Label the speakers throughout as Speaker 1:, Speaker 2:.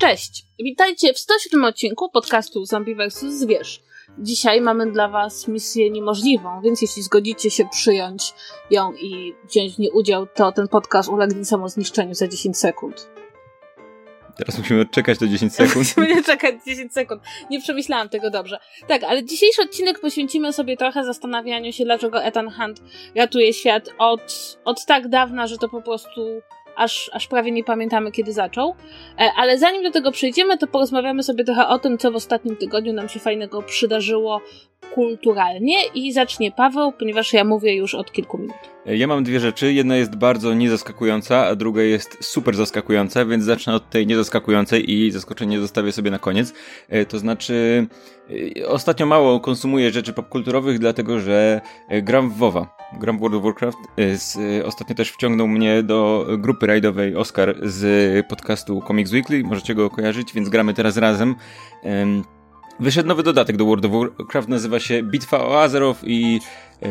Speaker 1: Cześć! Witajcie w 107 odcinku podcastu Zombie vs. Zwierz. Dzisiaj mamy dla Was misję niemożliwą, więc jeśli zgodzicie się przyjąć ją i wziąć w niej udział, to ten podcast ulegnie samozniszczeniu za 10 sekund.
Speaker 2: Teraz musimy odczekać do 10 sekund.
Speaker 1: musimy czekać 10 sekund. Nie przemyślałam tego dobrze. Tak, ale dzisiejszy odcinek poświęcimy sobie trochę zastanawianiu się, dlaczego Ethan Hunt ratuje świat od, od tak dawna, że to po prostu aż, aż prawie nie pamiętamy, kiedy zaczął. E, ale zanim do tego przejdziemy, to porozmawiamy sobie trochę o tym, co w ostatnim tygodniu nam się fajnego przydarzyło kulturalnie i zacznie Paweł, ponieważ ja mówię już od kilku minut.
Speaker 2: E, ja mam dwie rzeczy. Jedna jest bardzo niezaskakująca, a druga jest super zaskakująca, więc zacznę od tej niezaskakującej i zaskoczenie zostawię sobie na koniec. E, to znaczy, ostatnio mało konsumuję rzeczy popkulturowych, dlatego że gram w WoWa. Gram w World of Warcraft. Ostatnio też wciągnął mnie do grupy rajdowej Oscar z podcastu Comics Weekly. Możecie go kojarzyć, więc gramy teraz razem. Wyszedł nowy dodatek do World of Warcraft, nazywa się Bitwa o Azeroth i e,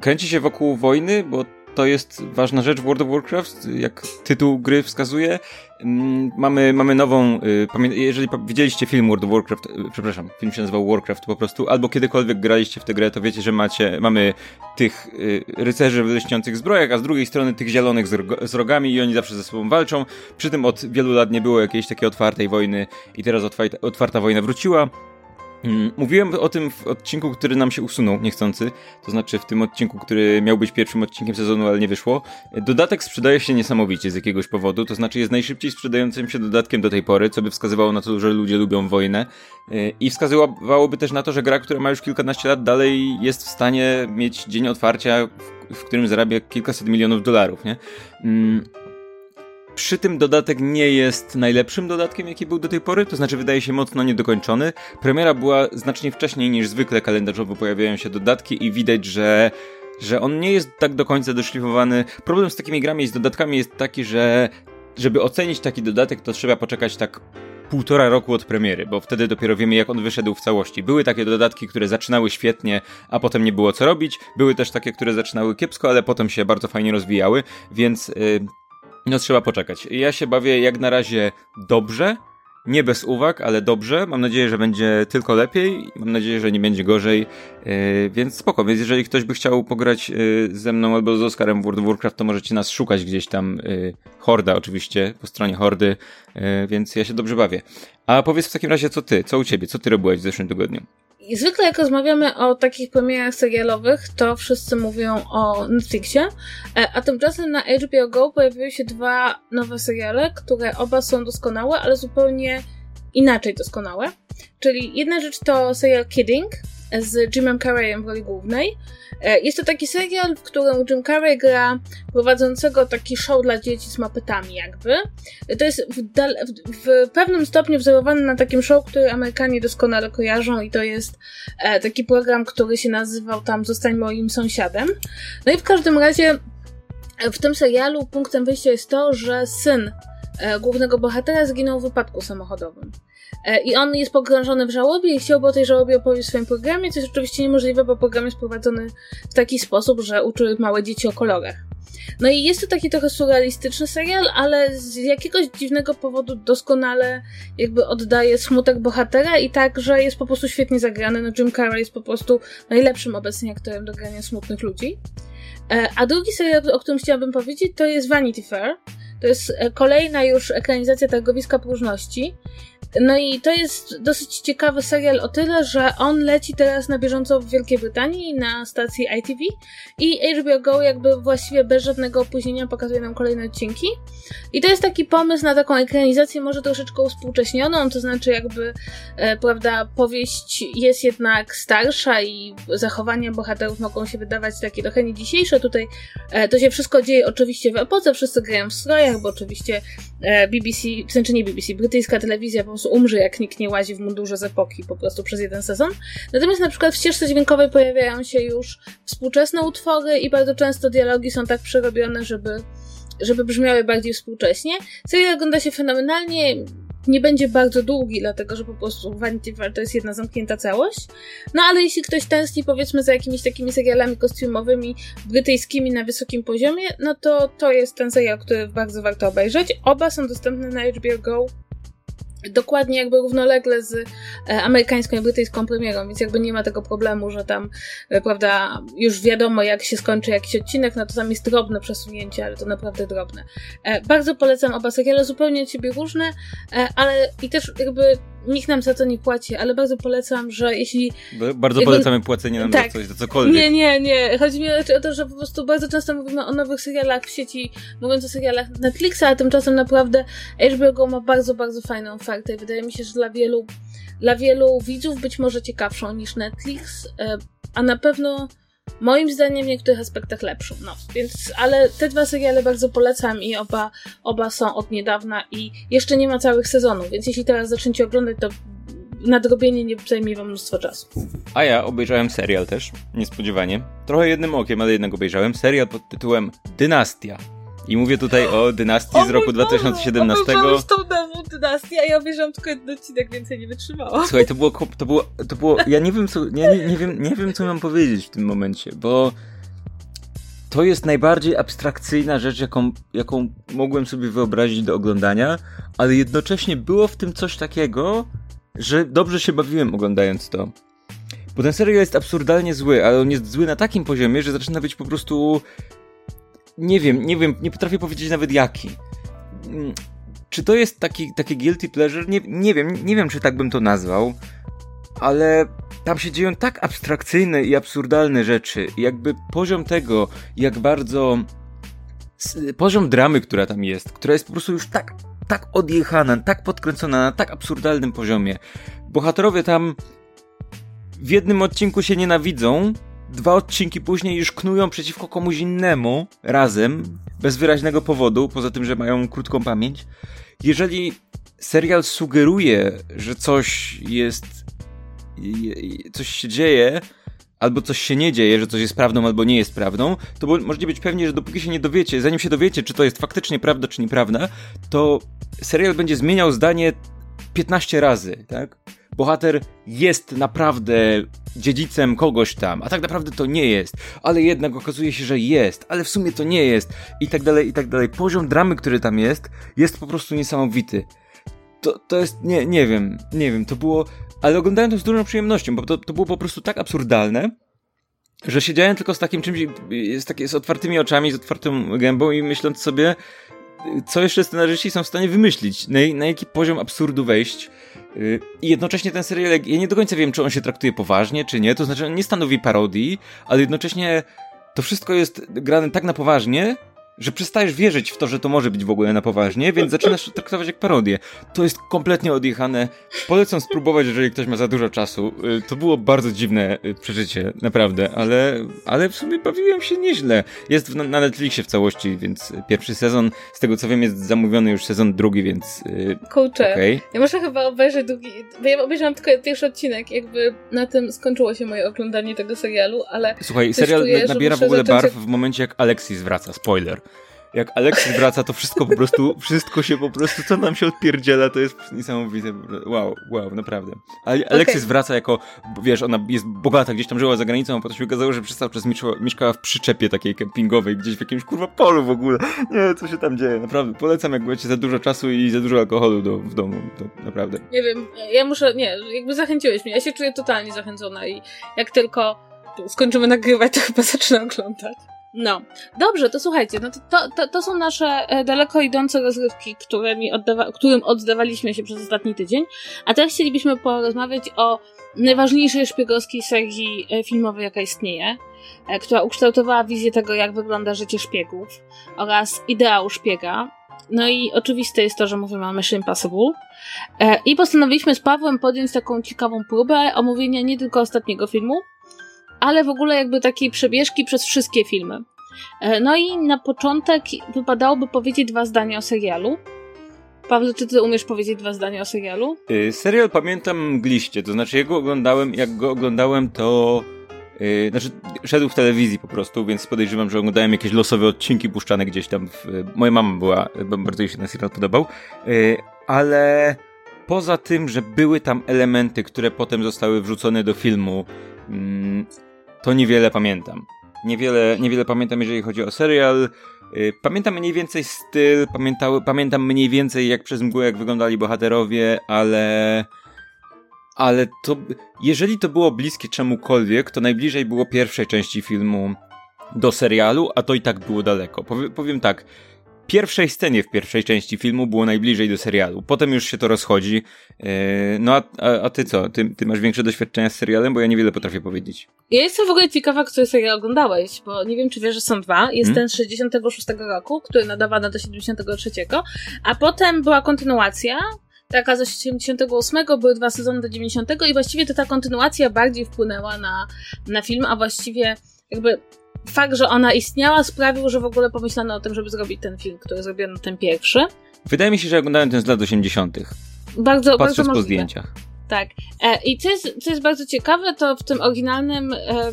Speaker 2: kręci się wokół wojny, bo to jest ważna rzecz World of Warcraft, jak tytuł gry wskazuje. Mm, mamy, mamy nową, y, jeżeli widzieliście film World of Warcraft, y, przepraszam, film się nazywał Warcraft po prostu, albo kiedykolwiek graliście w tę grę, to wiecie, że macie, mamy tych y, rycerzy w lśniących zbrojach, a z drugiej strony tych zielonych z rogami i oni zawsze ze sobą walczą. Przy tym od wielu lat nie było jakiejś takiej otwartej wojny i teraz otwarta wojna wróciła. Mm, mówiłem o tym w odcinku, który nam się usunął niechcący, to znaczy w tym odcinku, który miał być pierwszym odcinkiem sezonu, ale nie wyszło. Dodatek sprzedaje się niesamowicie z jakiegoś powodu, to znaczy jest najszybciej sprzedającym się dodatkiem do tej pory, co by wskazywało na to, że ludzie lubią wojnę y, i wskazywałoby też na to, że gra, która ma już kilkanaście lat, dalej jest w stanie mieć dzień otwarcia, w, którym zarabia kilkaset milionów dolarów, nie? Mm, przy tym dodatek nie jest najlepszym dodatkiem, jaki był do tej pory, to znaczy wydaje się mocno niedokończony. Premiera była znacznie wcześniej niż zwykle kalendarzowo pojawiają się dodatki i widać, że że on nie jest tak do końca doszlifowany. Problem z takimi grami i z dodatkami jest taki, że żeby ocenić taki dodatek, to trzeba poczekać tak półtora roku od premiery, bo wtedy dopiero wiemy, jak on wyszedł w całości. Były takie dodatki, które zaczynały świetnie, a potem nie było co robić. Były też takie, które zaczynały kiepsko, ale potem się bardzo fajnie rozwijały, więc yy, no trzeba poczekać. Ja się bawię jak na razie dobrze, nie bez uwag, ale dobrze. Mam nadzieję, że będzie tylko lepiej. Mam nadzieję, że nie będzie gorzej. Yy, więc spoko. Więc jeżeli ktoś by chciał pograć yy, ze mną albo z Oscarem w World of Warcraft, to możecie nas szukać gdzieś tam. Yy, Horda oczywiście, po stronie Hordy. Więc ja się dobrze bawię. A powiedz w takim razie, co ty? Co u ciebie? Co ty robiłeś w zeszłym tygodniu?
Speaker 1: I zwykle jak rozmawiamy o takich premierach serialowych, to wszyscy mówią o Netflixie, e, a tymczasem na HBO Go pojawiły się dwa nowe seriale, które oba są doskonałe, ale zupełnie inaczej doskonałe. Czyli jedna rzecz to serial Kidding, z Jimem Carreyem w roli głównej. E, jest to taki serial, w którym Jim Carrey gra prowadzącego taki show dla dzieci z mapetami jakby. To jest w, w, pewnym stopniu wzorowany na takim show, który Amerykanie doskonale kojarzą i to jest e, taki program, który się nazywał tam Zostań moim sąsiadem. No i w każdym razie w tym serialu punktem wyjścia jest to, że syn głównego bohatera zginął w wypadku samochodowym. E, I on jest pogrążony w żałobie i chciałby o tej żałobie opowiedzieć w swoim programie, co jest oczywiście niemożliwe, bo program jest prowadzony w taki sposób, że uczy małe dzieci o kolorach. No i jest to taki trochę surrealistyczny serial, ale z jakiegoś dziwnego powodu doskonale jakby oddaje smutek bohatera i tak, że jest po prostu świetnie zagrany. No Jim Carrey jest po prostu najlepszym obecnie aktorem do grania smutnych ludzi. E, a drugi serial, o którym chciałabym powiedzieć, to jest Vanity Fair. To jest e, kolejna już ekranizacja targowiska próżności. No i to jest dosyć ciekawy serial o tyle, że on leci teraz na bieżąco w Wielkiej Brytanii na stacji ITV i HBO Go jakby właściwie bez żadnego opóźnienia pokazuje nam kolejne odcinki. I to jest taki pomysł na taką ekranizację może troszeczkę uspółcześnioną, to znaczy jakby, e, prawda, powieść jest jednak starsza i zachowania bohaterów mogą się wydawać takie trochę nie dzisiejsze. Tutaj e, to się wszystko dzieje oczywiście w epoce, wszyscy grają w strojach, bo oczywiście e, BBC, to znaczy nie BBC, brytyjska telewizja po prostu prostu umrze, jak nikt nie łazi w mundurze z epoki po prostu przez jeden sezon. Natomiast na przykład w ścieżce dźwiękowej pojawiają się już współczesne utwory i bardzo często dialogi są tak przerobione, żeby, żeby brzmiały bardziej współcześnie. Serial ogląda się fenomenalnie. nie będzie bardzo długi, dlatego że po prostu Vanity Fair to jest jedna zamknięta całość. No ale jeśli ktoś tęskni powiedzmy za jakimiś takimi serialami kostiumowymi brytyjskimi na wysokim poziomie, no to to jest ten serial, który bardzo warto obejrzeć. Oba są dostępne na HBO Go dokładnie jakby równolegle z e, amerykańską i brytyjską premierą, więc jakby nie ma tego problemu, że tam, e, prawda, już wiadomo jak się skończy jakiś odcinek, no to tam jest drobne przesunięcie, ale to naprawdę drobne. E, bardzo polecam oba seriale, zupełnie od siebie różne, ale i też jakby nikt nam za to nie płaci, ale bardzo polecam, że jeśli...
Speaker 2: Bardzo jakby, polecamy płacenie nam tak, za coś, za cokolwiek.
Speaker 1: Nie, nie, nie. Chodzi mi o to, że po prostu bardzo często mówimy o nowych serialach w sieci, mówiąc o serialach Netflixa, a tymczasem naprawdę HBO Go ma bardzo, bardzo fajną ofertę i wydaje mi się, że dla wielu, dla wielu widzów być może ciekawszą niż Netflix, e, a na pewno moim zdaniem w niektórych aspektach lepszą. No, więc, ale te dwa seriale bardzo polecam i oba, oba są od niedawna i jeszcze nie ma całych sezonów, więc jeśli teraz zaczniecie oglądać, to nadrobienie nie zajmie wam mnóstwo czasu.
Speaker 2: A ja obejrzałem serial też, niespodziewanie. Trochę jednym okiem, ale jednak obejrzałem. Serial pod tytułem Dynastia. I mówię tutaj o dynastii z roku 2017.
Speaker 1: Obejrzałeś tą nową dynastię, a ja obejrzałam tylko jeden odcinek, więcej nie wytrzymałam.
Speaker 2: Słuchaj, to było, to było, to było, ja nie wiem co, nie, nie, wiem, nie wiem co mam powiedzieć w tym momencie, bo to jest najbardziej abstrakcyjna rzecz, jaką, jaką mogłem sobie wyobrazić do oglądania, ale jednocześnie było w tym coś takiego, że dobrze się bawiłem oglądając to. Bo ten serial jest absurdalnie zły, ale on jest zły na takim poziomie, że zaczyna być po prostu nie wiem, nie wiem, nie potrafię powiedzieć nawet jaki. Mm, czy to jest taki, taki guilty pleasure? Nie, nie wiem, nie wiem, czy tak bym to nazwał, ale tam się dzieją tak abstrakcyjne i absurdalne rzeczy. Jakby poziom tego, jak bardzo. Poziom dramy, która tam jest, która jest po prostu już tak, tak odjechana, tak podkręcona na tak absurdalnym poziomie. Bohaterowie tam w jednym odcinku się nienawidzą, dwa odcinki później już knują przeciwko komuś innemu razem, bez wyraźnego powodu, poza tym, że mają krótką pamięć. Jeżeli serial sugeruje, że coś jest. coś się dzieje, albo coś się nie dzieje, że coś jest prawdą albo nie jest prawdą, to możecie być pewni, że dopóki się nie dowiecie, zanim się dowiecie, czy to jest faktycznie prawda, czy nieprawda, to serial będzie zmieniał zdanie 15 razy, tak? Bohater jest naprawdę dziedzicem kogoś tam, a tak naprawdę to nie jest, ale jednak okazuje się, że jest, ale w sumie to nie jest, i tak dalej, i tak dalej. Poziom dramy, który tam jest, jest po prostu niesamowity. To, to jest, nie, nie wiem, nie wiem, to było, ale oglądałem to z dużą przyjemnością, bo to, to było po prostu tak absurdalne, że siedziałem tylko z takim czymś, z, takie, z otwartymi oczami, z otwartą gębą i myśląc sobie, co jeszcze scenarzyści są w stanie wymyślić, na, na jaki poziom absurdu wejść, I jednocześnie ten serial, ja nie do końca wiem, czy on się traktuje poważnie, czy nie. To znaczy, on nie stanowi parodii, ale jednocześnie to wszystko jest grane tak na poważnie, że przestajesz wierzyć w to, że to może być w ogóle na poważnie, więc zaczynasz to traktować jak parodię. To jest kompletnie odjechane. Polecam spróbować, jeżeli ktoś ma za dużo czasu. Y, to było bardzo dziwne y, przeżycie, naprawdę, ale, ale w sumie bawiłem się nieźle. Jest na, Netflixie w całości, więc pierwszy sezon, z tego co wiem, jest zamówiony już sezon drugi, więc.
Speaker 1: Y, Kurczę, okay. ja muszę chyba obejrzeć drugi, bo ja obejrzałam tylko pierwszy odcinek, jakby na tym skończyło się moje oglądanie tego serialu, ale.
Speaker 2: Słuchaj, serial czuję, nabiera w ogóle barw w momencie, jak Alexis wraca. Spoiler jak Alexis wraca, to wszystko po prostu, wszystko się po prostu, co nam się odpierdziela, to jest niesamowite. Wow, wow, naprawdę. Ale Alexis okay. wraca jako, wiesz, ona jest bogata, gdzieś tam żyła za granicą, a potem się okazało, że przez cały czas mieszkała w przyczepie takiej kempingowej, gdzieś w jakimś kurwa polu w ogóle. Nie, co się tam dzieje, naprawdę. Polecam, jak macie za dużo czasu i za dużo alkoholu do, w domu, to naprawdę.
Speaker 1: Nie wiem, ja muszę, nie, jakby zachęciłeś mnie, ja się czuję totalnie zachęcona i jak tylko skończymy nagrywać, to chyba zacznę oglądać. No, dobrze, to słuchajcie, no to, to, to są nasze e, daleko idące rozrywki, którymi oddawa którym oddawaliśmy się przez ostatni tydzień, a teraz chcielibyśmy porozmawiać o najważniejszej szpiegowskiej serii e, filmowej, jaka istnieje, e, która ukształtowała wizję tego, jak wygląda życie szpiegów oraz ideał szpiega. No i oczywiste jest to, że mówimy o Mission Impossible. I postanowiliśmy z Pawłem podjąć taką ciekawą próbę omówienia nie tylko ostatniego filmu, ale w ogóle jakby takiej przebieżki przez wszystkie filmy. E, no i na początek wypadałoby powiedzieć dwa zdania o serialu. Paweł, czy ty umiesz powiedzieć dwa zdania o serialu?
Speaker 2: Yy, serial pamiętam mgliście, to znaczy jego oglądałem, jak go oglądałem to Yy, znaczy, szedł w telewizji po prostu, więc podejrzewam, że oglądałem jakieś losowe odcinki puszczane gdzieś tam. W, moja mama była, bardzo jej się ten serial podobał, yy, ale poza tym, że były tam elementy, które potem zostały wrzucone do filmu, mm, to niewiele pamiętam. Niewiele, niewiele pamiętam, jeżeli chodzi o serial. Y, pamiętam mniej więcej styl, pamiętały, pamiętam mniej więcej jak przez mgłę, jak wyglądali bohaterowie, ale ale to, jeżeli to było bliskie czemukolwiek, to najbliżej było pierwszej części filmu do serialu, a to i tak było daleko. Powie, powiem tak, pierwszej scenie w pierwszej części filmu było najbliżej do serialu. Potem już się to rozchodzi. Yy, no a, a, a, ty co? Ty, ty masz większe doświadczenia z serialem? Bo ja niewiele potrafię powiedzieć.
Speaker 1: Ja jestem w ogóle ciekawa, który serial oglądałeś, bo nie wiem, czy wiesz, że są dwa. Jest hmm? ten z 66 roku, który nadawano do 73, a potem była kontynuacja, taka ze 78, były dwa sezony do 90 i właściwie to ta kontynuacja bardziej wpłynęła na, na film, a właściwie jakby fakt, że ona istniała sprawił, że w ogóle pomyślano o tym, żeby zrobić ten film, który zrobiono ten pierwszy.
Speaker 2: Wydaje mi się, że oglądałem ten z lat 80.
Speaker 1: Bardzo, bardzo
Speaker 2: możliwe. po zdjęciach.
Speaker 1: Tak. E, I co jest, co jest bardzo ciekawe, to w tym oryginalnym e,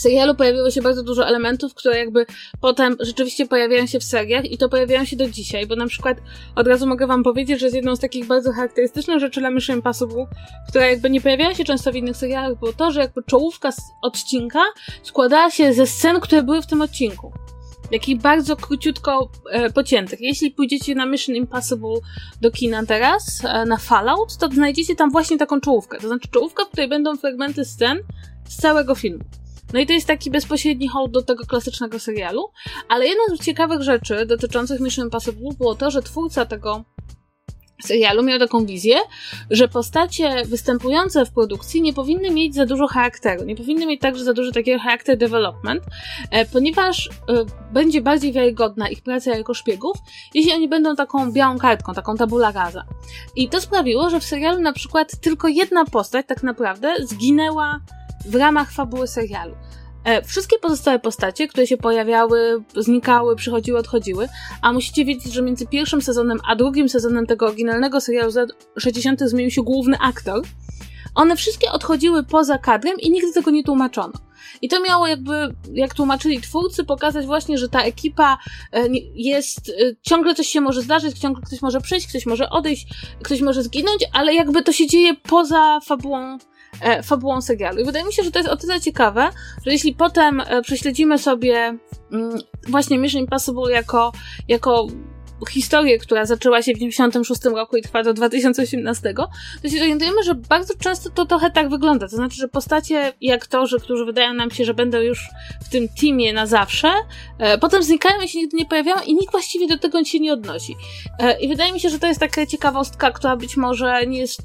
Speaker 1: serialu pojawiło się bardzo dużo elementów, które jakby potem rzeczywiście pojawiają się w seriach i to pojawiają się do dzisiaj, bo na przykład od razu mogę wam powiedzieć, że z jedną z takich bardzo charakterystycznych rzeczy dla Mission Impossible, która jakby nie pojawiała się często w innych serialach, było to, że jakby czołówka z odcinka składała się ze scen, które były w tym odcinku takich bardzo króciutko e, pociętych. Jeśli pójdziecie na Mission Impossible do kina teraz, e, na Fallout, to znajdziecie tam właśnie taką czołówkę. To znaczy czołówka, w której będą fragmenty scen z całego filmu. No i to jest taki bezpośredni hołd do tego klasycznego serialu. Ale jedna z ciekawych rzeczy dotyczących Mission Impossible było to, że twórca tego serialu miał taką wizję, że postacie występujące w produkcji nie powinny mieć za dużo charakteru, nie powinny mieć także za dużo takiego charakter development, e, ponieważ e, będzie bardziej wiarygodna ich praca jako szpiegów, jeśli oni będą taką białą kartką, taką tabula rasa. I to sprawiło, że w serialu na przykład tylko jedna postać tak naprawdę zginęła w ramach fabuły serialu. E, wszystkie pozostałe postacie, które się pojawiały, znikały, przychodziły, odchodziły, a musicie wiedzieć, że między pierwszym sezonem a drugim sezonem tego oryginalnego serialu z lat 60. zmienił się główny aktor. One wszystkie odchodziły poza kadrem i nigdy tego nie tłumaczono. I to miało jakby, jak tłumaczyli twórcy, pokazać właśnie, że ta ekipa e, jest, e, ciągle coś się może zdarzyć, ciągle ktoś może przyjść, ktoś może odejść, ktoś może zginąć, ale jakby to się dzieje poza fabułą fabułą serialu. I wydaje mi się, że to jest o tyle ciekawe, że jeśli potem e, prześledzimy sobie mm, właśnie Mission Impossible jako, jako historię, która zaczęła się w 96 roku i trwa do 2018, to się orientujemy, że bardzo często to trochę tak wygląda. To znaczy, że postacie i aktorzy, którzy wydają nam się, że będą już w tym teamie na zawsze, e, potem znikają i się nigdy nie pojawiają i nikt właściwie do tego się nie odnosi. E, I wydaje mi się, że to jest taka ciekawostka, która być może nie jest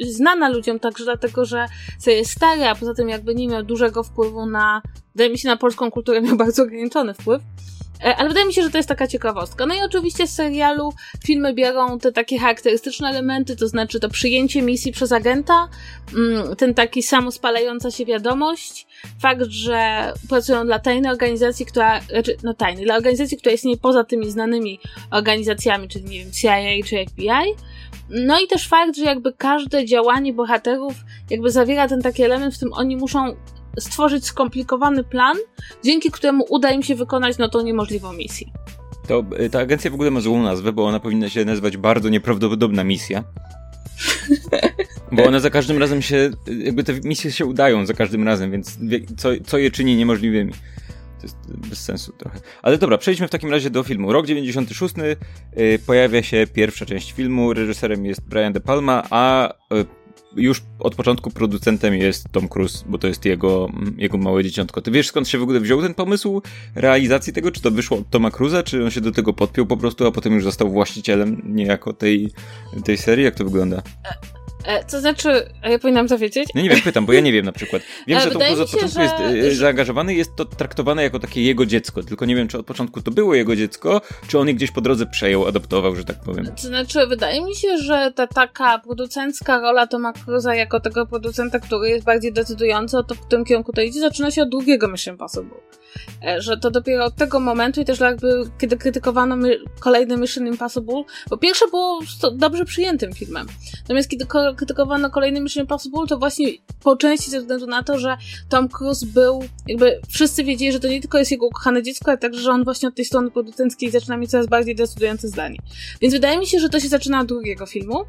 Speaker 1: znana ludziom także dlatego, że jest stary, a poza tym jakby nie miał dużego wpływu na, wydaje mi się, na polską kulturę miał bardzo ograniczony wpływ. E, ale wydaje mi się, że to jest taka ciekawostka. No i oczywiście z serialu filmy biorą te takie charakterystyczne elementy, to znaczy to przyjęcie misji przez agenta, mm, ten taki samospalająca się wiadomość, fakt, że pracują dla tajnej organizacji, która, znaczy, no tajnej, dla organizacji, która istnieje poza tymi znanymi organizacjami, czyli nie wiem, CIA czy FBI, no i też fakt, że jakby każde działanie bohaterów jakby zawiera ten taki element, w którym oni muszą stworzyć skomplikowany plan, dzięki któremu uda im się wykonać no tą niemożliwą misję.
Speaker 2: To y, ta agencja w ogóle ma złą nazwę, bo ona powinna się nazywać bardzo nieprawdopodobna misja. Bo one za każdym razem się, jakby te misje się udają za każdym razem, więc co, co je czyni niemożliwymi. To jest bez sensu trochę. Ale dobra, przejdźmy w takim razie do filmu. Rok 96 yy, pojawia się pierwsza część filmu. Reżyserem jest Brian De Palma, a już od początku producentem jest Tom Cruise, bo to jest jego, jego małe dzieciątko. Ty wiesz skąd się w ogóle wziął ten pomysł realizacji tego? Czy to wyszło od Toma Cruza, czy on się do tego podpiął po prostu, a potem już został właścicielem niejako tej, tej serii? Jak to wygląda?
Speaker 1: E, co znaczy, a ja powinnam to wiedzieć?
Speaker 2: No nie wiem, pytam, bo ja nie wiem na przykład. Wiem, że Tom Cruise od początku że... jest e, zaangażowany, jest to traktowane jako takie jego dziecko, tylko nie wiem, czy od początku to było jego dziecko, czy on je gdzieś po drodze przejął, adoptował, że tak powiem.
Speaker 1: To znaczy, wydaje mi się, że ta taka producencka rola Toma Cruza jako tego producenta, który jest bardziej decydujący o to, w którym kierunku to idzie, zaczyna się od drugiego Mission Impossible. E, że to dopiero od tego momentu i też jakby, kiedy krytykowano my, kolejny Mission Impossible, bo pierwsze było dobrze przyjętym filmem. Natomiast kiedy krytykowano kolejny Mission Impossible, to właśnie po części ze względu na to, że Tom Cruise był, jakby wszyscy wiedzieli, że to nie tylko jest jego ukochane dziecko, ale także, że on właśnie od tej strony producenckiej zaczyna mieć coraz bardziej decydujące zdanie. Więc wydaje mi się, że to się zaczyna od drugiego filmu.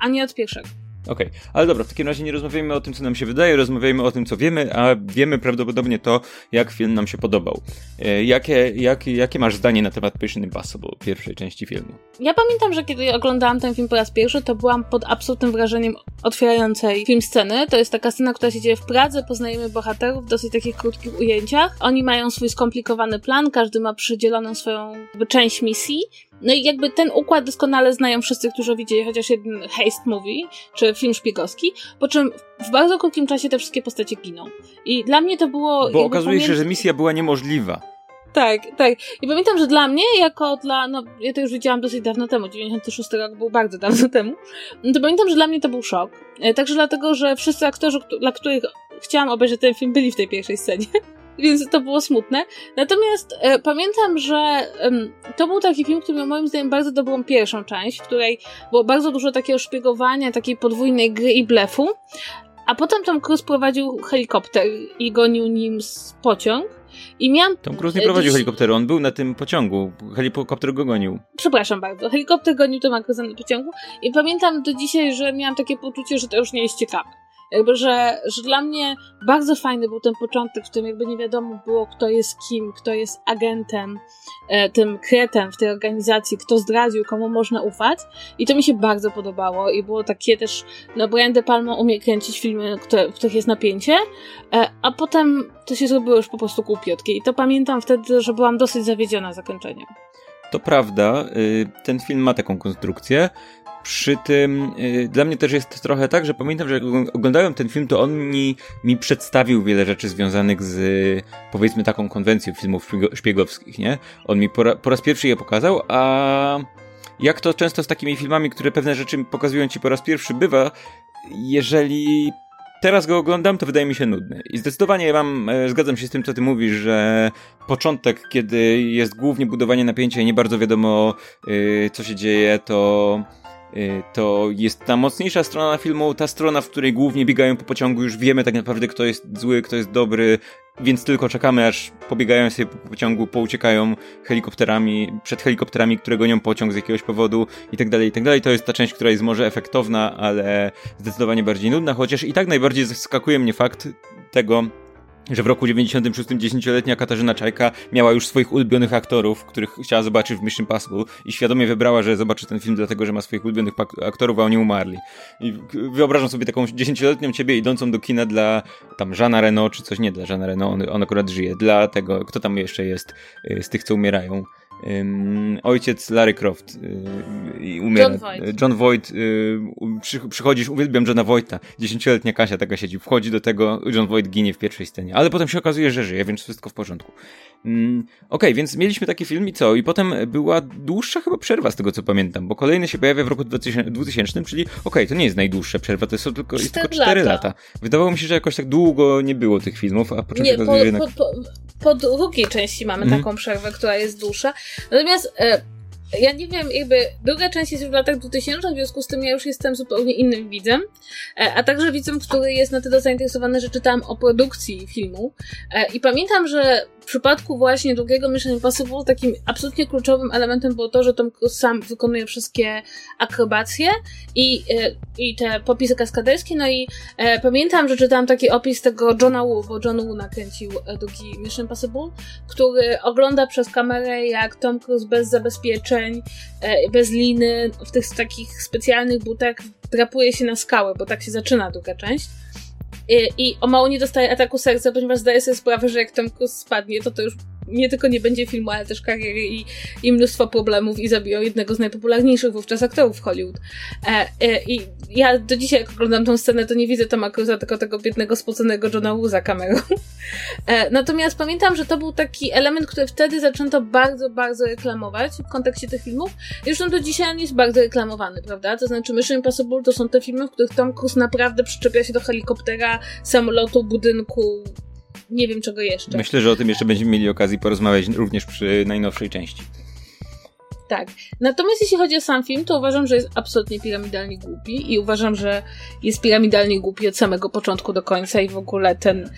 Speaker 1: a nie od pierwszego.
Speaker 2: Okej, okay. ale dobra, w takim razie nie rozmawiajmy o tym, co nam się wydaje, rozmawiajmy o tym, co wiemy, a wiemy prawdopodobnie to, jak film nam się podobał. E, jakie, jak, jakie masz zdanie na temat Mission Impossible, pierwszej części filmu?
Speaker 1: Ja pamiętam, że kiedy oglądałam ten film po raz pierwszy, to byłam pod absolutnym wrażeniem otwierającej film sceny. To jest taka scena, która się dzieje w Pradze, poznajemy bohaterów w dosyć takich krótkich ujęciach. Oni mają swój skomplikowany plan, każdy ma przydzieloną swoją część misji no i jakby ten układ doskonale znają wszyscy, którzy widzieli chociaż jeden haste movie, czy film szpiegowski, po czym w bardzo krótkim czasie te wszystkie postacie giną. I dla mnie to było...
Speaker 2: Bo okazuje się, że misja była niemożliwa.
Speaker 1: Tak, tak. I pamiętam, że dla mnie, jako dla, no ja to już widziałam dosyć dawno temu, 96 rok był bardzo dawno temu, no to pamiętam, że dla mnie to był szok. E, także dlatego, że wszyscy aktorzy, dla których chciałam obejrzeć ten film, byli w tej pierwszej scenie. Więc to było smutne. Natomiast e, pamiętam, że e, to był taki film, który miał moim zdaniem bardzo dobrą pierwszą część, w której było bardzo dużo takiego szpiegowania, takiej podwójnej gry i blefu, a potem Tom Cruise prowadził helikopter i gonił nim z pociąg. I miałam.
Speaker 2: Tom Cruise nie prowadził helikopteru, on był na tym pociągu. Helikopter go gonił.
Speaker 1: Przepraszam bardzo. Helikopter gonił Toma Cruise'a na pociągu. I pamiętam do dzisiaj, że miałam takie poczucie, że to już nie jest ciekawe. Jakby, że, że dla mnie bardzo fajny był ten początek, w którym jakby nie wiadomo było, kto jest kim, kto jest agentem, e, tym kretem w tej organizacji, kto zdradził, komu można ufać. I to mi się bardzo podobało i było takie też, no Brian De Palma umie kręcić filmy, które, w których jest napięcie, e, a potem to się zrobiło już po prostu głupiotkie. I to pamiętam wtedy, że byłam dosyć zawiedziona zakończeniem.
Speaker 2: To prawda, y, ten film ma taką konstrukcję. Przy tym y, dla mnie też jest trochę tak, że pamiętam, że jak oglądałem ten film, to on mi, mi przedstawił wiele rzeczy związanych z powiedzmy taką konwencją filmów szpiegowskich, nie? On mi po, ra, po raz pierwszy je pokazał, a jak to często z takimi filmami, które pewne rzeczy pokazują ci po raz pierwszy bywa, jeżeli teraz go oglądam, to wydaje mi się nudny. I zdecydowanie mam, e, zgadzam się z tym, co ty mówisz, że początek, kiedy jest głównie budowanie napięcia i nie bardzo wiadomo, yy, co się dzieje, to to jest ta mocniejsza strona filmu, ta strona, w której głównie biegają po pociągu, już wiemy tak naprawdę, kto jest zły, kto jest dobry, więc tylko czekamy, aż pobiegają sobie po pociągu, pouciekają helikopterami, przed helikopterami, które gonią pociąg z jakiegoś powodu i tak dalej, i tak dalej. To jest ta część, która jest może efektowna, ale zdecydowanie bardziej nudna, chociaż i tak najbardziej zaskakuje mnie fakt tego, że w roku 96 dziesięcioletnia Katarzyna Czajka miała już swoich ulubionych aktorów, których chciała zobaczyć w Mission Impossible i świadomie wybrała, że zobaczy ten film dlatego, że ma swoich ulubionych aktorów, a oni umarli. I wyobrażam sobie taką dziesięcioletnią ciebie idącą do kina dla tam Żana Reno, czy coś nie dla Żana Reno, on, on akurat żyje, dla tego, kto tam jeszcze jest y, z tych, co umierają um, ojciec Larry Croft y, umiera. John Voight. John Voight y, przy, przychodzisz, uwielbiam Johna Voighta. Dziesięcioletnia Kasia taka siedzi, wchodzi do tego, John Voight ginie w pierwszej scenie, ale potem się okazuje, że żyje, więc wszystko w porządku. Um, Okej, okay, więc mieliśmy taki film i co? I potem była dłuższa chyba przerwa z tego, co pamiętam, bo kolejny się pojawia w roku 2000, 2000 czyli okej, okay, to nie jest najdłuższa przerwa, to jest tylko, jest tylko 4 lata. lata. Wydawało mi się, że jakoś tak długo nie było tych filmów, a początek
Speaker 1: nie, po, jednak... po, po, po drugiej części mamy mm. taką przerwę, która jest dłuższa. Natomiast e, ja nie wiem, jakby druga część jest w latach 2000, w związku z tym ja już jestem zupełnie innym widzem, e, a także widzem, który jest na tyle zainteresowany, że czytałam o produkcji filmu e, i pamiętam, że w przypadku właśnie drugiego Mission Impossible takim absolutnie kluczowym elementem było to, że Tom Cruise sam wykonuje wszystkie akrobacje i, e, i te popisy kaskaderskie, no i e, pamiętam, że czytałam taki opis tego Johna Woo, bo John Woo nakręcił e, drugi Mission Impossible, który ogląda przez kamerę jak Tom Cruise bez zabezpieczeń, bez liny, w tych takich specjalnych butach drapuje się na skałę, bo tak się zaczyna druga część. I, I o mało nie dostaje ataku serca, ponieważ zdaje sobie sprawę, że jak Tom Cruise spadnie, to to już nie tylko nie będzie filmu, ale też kariery i, i mnóstwo problemów i zabiją jednego z najpopularniejszych wówczas aktorów w Hollywood. E, e, I ja do dzisiaj, jak oglądam tą scenę, to nie widzę Toma Cruza, tylko tego biednego, spoconego Johna Woo za kamerą. E, natomiast pamiętam, że to był taki element, który wtedy zaczęto bardzo, bardzo reklamować w kontekście tych filmów. Zresztą do dzisiaj on jest bardzo reklamowany, prawda? To znaczy Mission Impossible to są te filmy, w których Tom Cruise naprawdę przyczepia się do helikoptera, samolotu, budynku, nie wiem czego jeszcze.
Speaker 2: Myślę, że o tym jeszcze będziemy mieli okazję porozmawiać również przy najnowszej części.
Speaker 1: Tak. Natomiast jeśli chodzi o sam film, to uważam, że jest absolutnie piramidalnie głupi i uważam, że jest piramidalnie głupi od samego początku do końca i w ogóle ten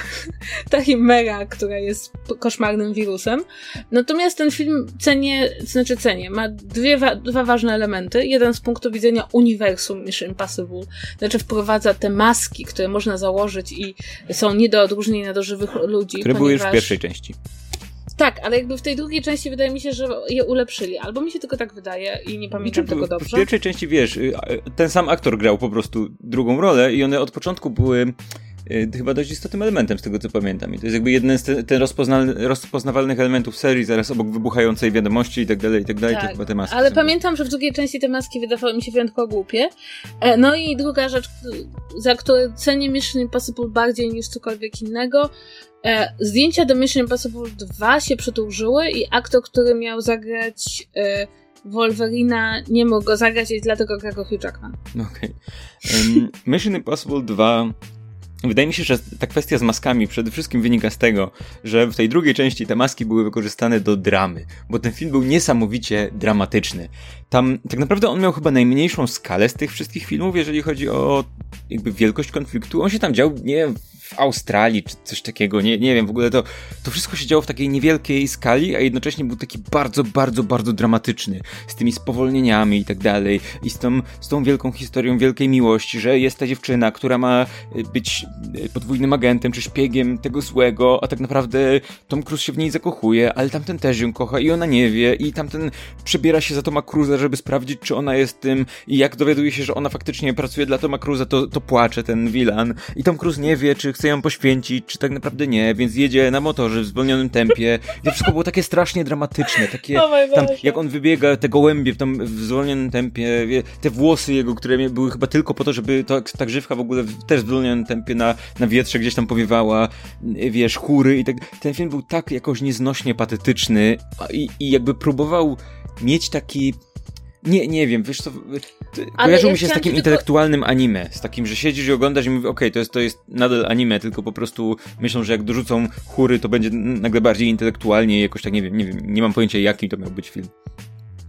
Speaker 1: ta chimera, która jest koszmarnym wirusem. Natomiast ten film cenię, znaczy cenię, ma dwie, dwa ważne elementy. Jeden z punktu widzenia uniwersum Mission Impossible, znaczy wprowadza te maski, które można założyć i są nie do odróżnienia do żywych ludzi.
Speaker 2: Które były już w pierwszej części.
Speaker 1: Tak, ale jakby w tej drugiej części wydaje mi się, że je ulepszyli. Albo mi się tylko tak wydaje i nie pamiętam znaczy, tego dobrze.
Speaker 2: W pierwszej części, wiesz, y, ten sam aktor grał po prostu drugą rolę i one od początku były y, chyba dość istotnym elementem z tego co pamiętam. I to jest jakby jeden z ten, rozpoznawalnych elementów serii, zaraz obok wybuchającej wiadomości i tak dalej, i tak dalej,
Speaker 1: tak,
Speaker 2: te maski.
Speaker 1: Ale pamiętam, że w drugiej części te maski wydawały mi się wyjątkowo głupie. E, no i druga rzecz, za którą cenię Mission Impossible bardziej niż cokolwiek innego, E, zdjęcia do Mission Impossible 2 się przedłużyły i aktor, który miał zagrać e, Wolverina, nie mógł go zagrać i dlatego gra go Hugh Jackman.
Speaker 2: Okej. Okay. Um, Mission Impossible 2 Wydaje mi się, że ta kwestia z maskami przede wszystkim wynika z tego, że w tej drugiej części te maski były wykorzystane do dramy, bo ten film był niesamowicie dramatyczny. Tam tak naprawdę on miał chyba najmniejszą skalę z tych wszystkich filmów, jeżeli chodzi o jakby wielkość konfliktu. On się tam dział, nie w Australii, czy coś takiego, nie, nie wiem, w ogóle to, to wszystko się działo w takiej niewielkiej skali, a jednocześnie był taki bardzo, bardzo, bardzo dramatyczny, z tymi spowolnieniami i tak dalej, i z tą, z tą wielką historią wielkiej miłości, że jest ta dziewczyna, która ma y, być y, podwójnym agentem, czy szpiegiem tego złego, a tak naprawdę Tom Cruise się w niej zakochuje, ale tamten też ją kocha i ona nie wie, i tamten przebiera się za Toma Cruise'a, żeby sprawdzić, czy ona jest tym, i jak dowiaduje się, że ona faktycznie pracuje dla Toma Cruise'a, to, to płacze ten Wilan, i Tom Cruise nie wie, czy chce ją poświęcić, czy tak naprawdę nie, więc jedzie na motorze w zwolnionym tempie. I to wszystko było takie strasznie dramatyczne, takie tam, jak on wybiega, te gołębie tam w zwolnionym tempie, te włosy jego, które były chyba tylko po to, żeby to, ta grzywka w ogóle też w zwolnionym tempie na, na wietrze gdzieś tam powiewała, wiesz, chóry i tak. Ten film był tak jakoś nieznośnie patetyczny i, i jakby próbował mieć taki nie, nie wiem, wiesz co, kojarzył mi się z takim tylko... intelektualnym anime, z takim, że siedzisz i oglądasz i mówisz, okej, okay, to, jest, to jest nadal anime, tylko po prostu myślą, że jak dorzucą chóry, to będzie nagle bardziej intelektualnie jakoś tak, nie wiem, nie wiem, nie mam pojęcia jaki to miał być film.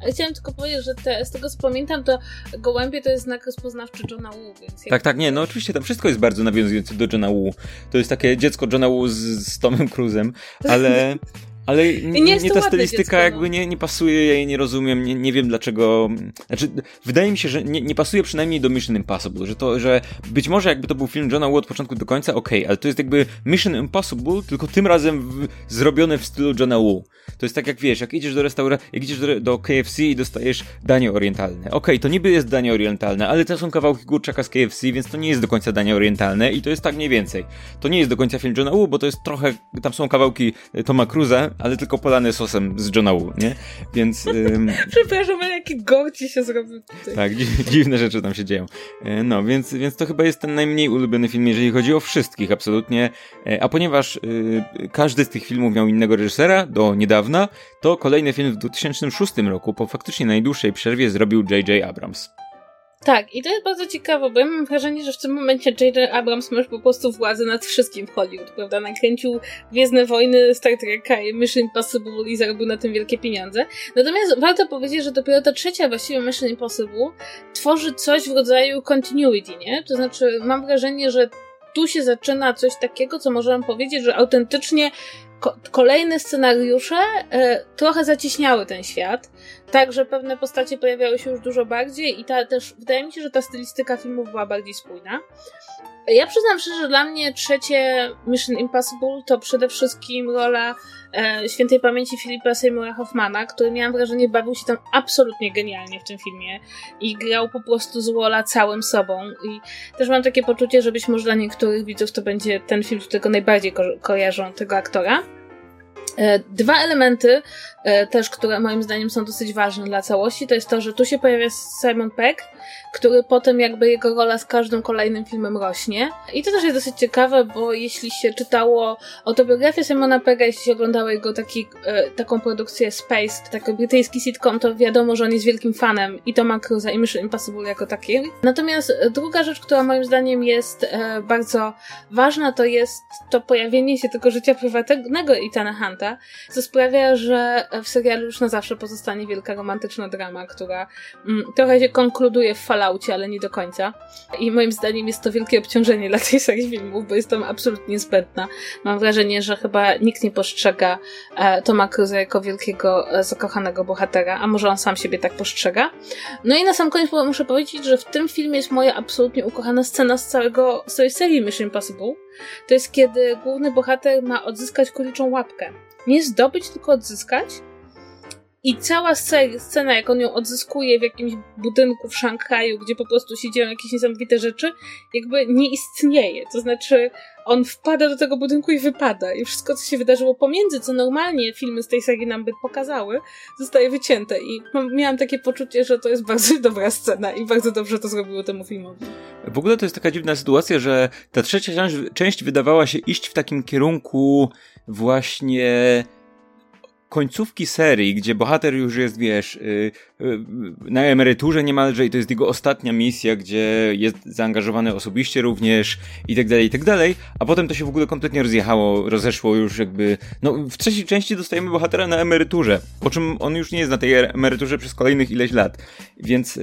Speaker 1: Ale chciałam tylko powiedzieć, że te, z tego co pamiętam, to gołębie to jest znak rozpoznawczy Johna Woo, więc...
Speaker 2: Tak, tak, nie, no oczywiście tam wszystko jest bardzo nawiązujące do Johna Woo. To jest takie dziecko Johna Woo z, z Tomem Cruzem, ale... Ale nie, nie, ta stylistyka dziecko, jakby no. nie, nie pasuje, ja jej nie rozumiem, nie, nie wiem dlaczego. Znaczy, wydaje mi się, że nie, nie pasuje przynajmniej do Mission Impossible, że to, że być może jakby to był film Johna Woo od początku do końca, okej, okay, ale to jest jakby Mission Impossible, tylko tym razem w, zrobione w stylu Johna Woo. To jest tak jak wiesz, jak idziesz do restauracji, jak idziesz do, do KFC i dostajesz danie orientalne. Okej, okay, to niby jest danie orientalne, ale to są kawałki kurczaka z KFC, więc to nie jest do końca danie orientalne i to jest tak mniej więcej. To nie jest do końca film Johna Woo, bo to jest trochę, tam są kawałki Toma Cruza, ale tylko polany sosem z Johna Woo, nie? Więc... Ym...
Speaker 1: Przepraszam, ale jaki gołci się zrobił tutaj.
Speaker 2: Tak, dziwne rzeczy tam się dzieją. E, no, więc, więc to chyba jest ten najmniej ulubiony film, jeżeli chodzi o wszystkich, absolutnie. E, a ponieważ y, każdy z tych filmów miał innego reżysera, do niedawna, to kolejny film w 2006 roku, po faktycznie najdłuższej przerwie, zrobił J.J. Abrams.
Speaker 1: Tak, i to jest bardzo ciekawe, bo ja mam wrażenie, że w tym momencie J.J. Abrams ma po prostu władzę nad wszystkim w Hollywood, prawda? Nakręcił Gwiezdne Wojny, Star Treka i Mission Impossible i zarobił na tym wielkie pieniądze. Natomiast warto powiedzieć, że dopiero ta trzecia właściwie Mission Impossible tworzy coś w rodzaju continuity, nie? To znaczy, mam wrażenie, że tu się zaczyna coś takiego, co możemy powiedzieć, że autentycznie ko kolejne scenariusze e, trochę zacieśniały ten świat, tak, że pewne postacie pojawiały się już dużo bardziej i ta też, wydaje mi się, że ta stylistyka filmów była bardziej spójna. Ja przyznam szczerze, że dla mnie trzecie Mission Impossible to przede wszystkim rola e, świętej pamięci Filipa Seymoura Hoffmana, który miałam wrażenie bawił się tam absolutnie genialnie w tym filmie i grał po prostu z Wola całym sobą i też mam takie poczucie, że być może dla niektórych widzów to będzie ten film, którego najbardziej ko kojarzą tego aktora. E, dwa elementy e, też, które moim zdaniem są dosyć ważne dla całości, to jest to, że tu się pojawia Simon Peck, który potem jakby jego rola z każdym kolejnym filmem rośnie. I to też jest dosyć ciekawe, bo jeśli się czytało autobiografię Simona Pegga, jeśli się oglądało jego taki, e, taką produkcję Space, taki brytyjski sitcom, to wiadomo, że on jest wielkim fanem i Toma Cruise'a i Mission Impossible jako takiej. Natomiast druga rzecz, która moim zdaniem jest bardzo ważna, to jest to pojawienie się tego życia prywatnego Ethana Co sprawia, że w serialu już na zawsze pozostanie wielka romantyczna drama, która mm, trochę się konkluduje w falaucie, ale nie do końca. I moim zdaniem jest to wielkie obciążenie dla tej serii filmów, bo jest tam absolutnie zbędna. Mam wrażenie, że chyba nikt nie postrzega e, Toma Cruza jako wielkiego, e, zakochanego bohatera, a może on sam siebie tak postrzega. No i na sam koniec muszę powiedzieć, że w tym filmie jest moja absolutnie ukochana scena z całego, z całej serii Mission Impossible. To jest kiedy główny bohater ma odzyskać kuliczą łapkę. Nie zdobyć, tylko odzyskać. I cała scena, jak on ją odzyskuje w jakimś budynku w Szanghaju, gdzie po prostu się dzieją jakieś niesamowite rzeczy, jakby nie istnieje. To znaczy, on wpada do tego budynku i wypada. I wszystko, co się wydarzyło pomiędzy, co normalnie filmy z tej serii nam by pokazały, zostaje wycięte. I miałam takie poczucie, że to jest bardzo dobra scena i bardzo dobrze to zrobiło temu filmowi.
Speaker 2: W ogóle to jest taka dziwna sytuacja, że ta trzecia część wydawała się iść w takim kierunku właśnie końcówki serii, gdzie bohater już jest, wiesz, yy, yy, na emeryturze niemalże i to jest jego ostatnia misja, gdzie jest zaangażowany osobiście również i tak dalej, i tak dalej, a potem to się w ogóle kompletnie rozjechało, rozeszło już jakby, no w trzeciej części dostajemy bohatera na emeryturze, po czym on już nie jest na tej emeryturze przez kolejnych ileś lat, więc...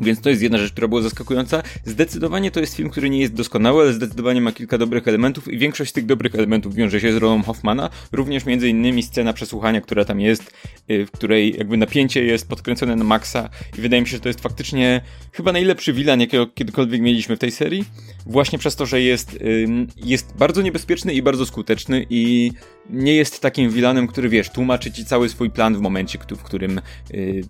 Speaker 2: Więc to jest jedna rzecz, która była zaskakująca. Zdecydowanie to jest film, który nie jest doskonały, ale zdecydowanie ma kilka dobrych elementów i większość tych dobrych elementów wiąże się z rolą Hoffmana. Również między innymi scena przesłuchania, która tam jest, y, w której jakby napięcie jest podkręcone na maksa i wydaje mi się, że to jest faktycznie chyba najlepszy wilan, jakiego kiedykolwiek mieliśmy w tej serii. Właśnie przez to, że jest, jest bardzo niebezpieczny i bardzo skuteczny i nie jest takim wilanem, który wiesz, tłumaczy ci cały swój plan w momencie, w którym y,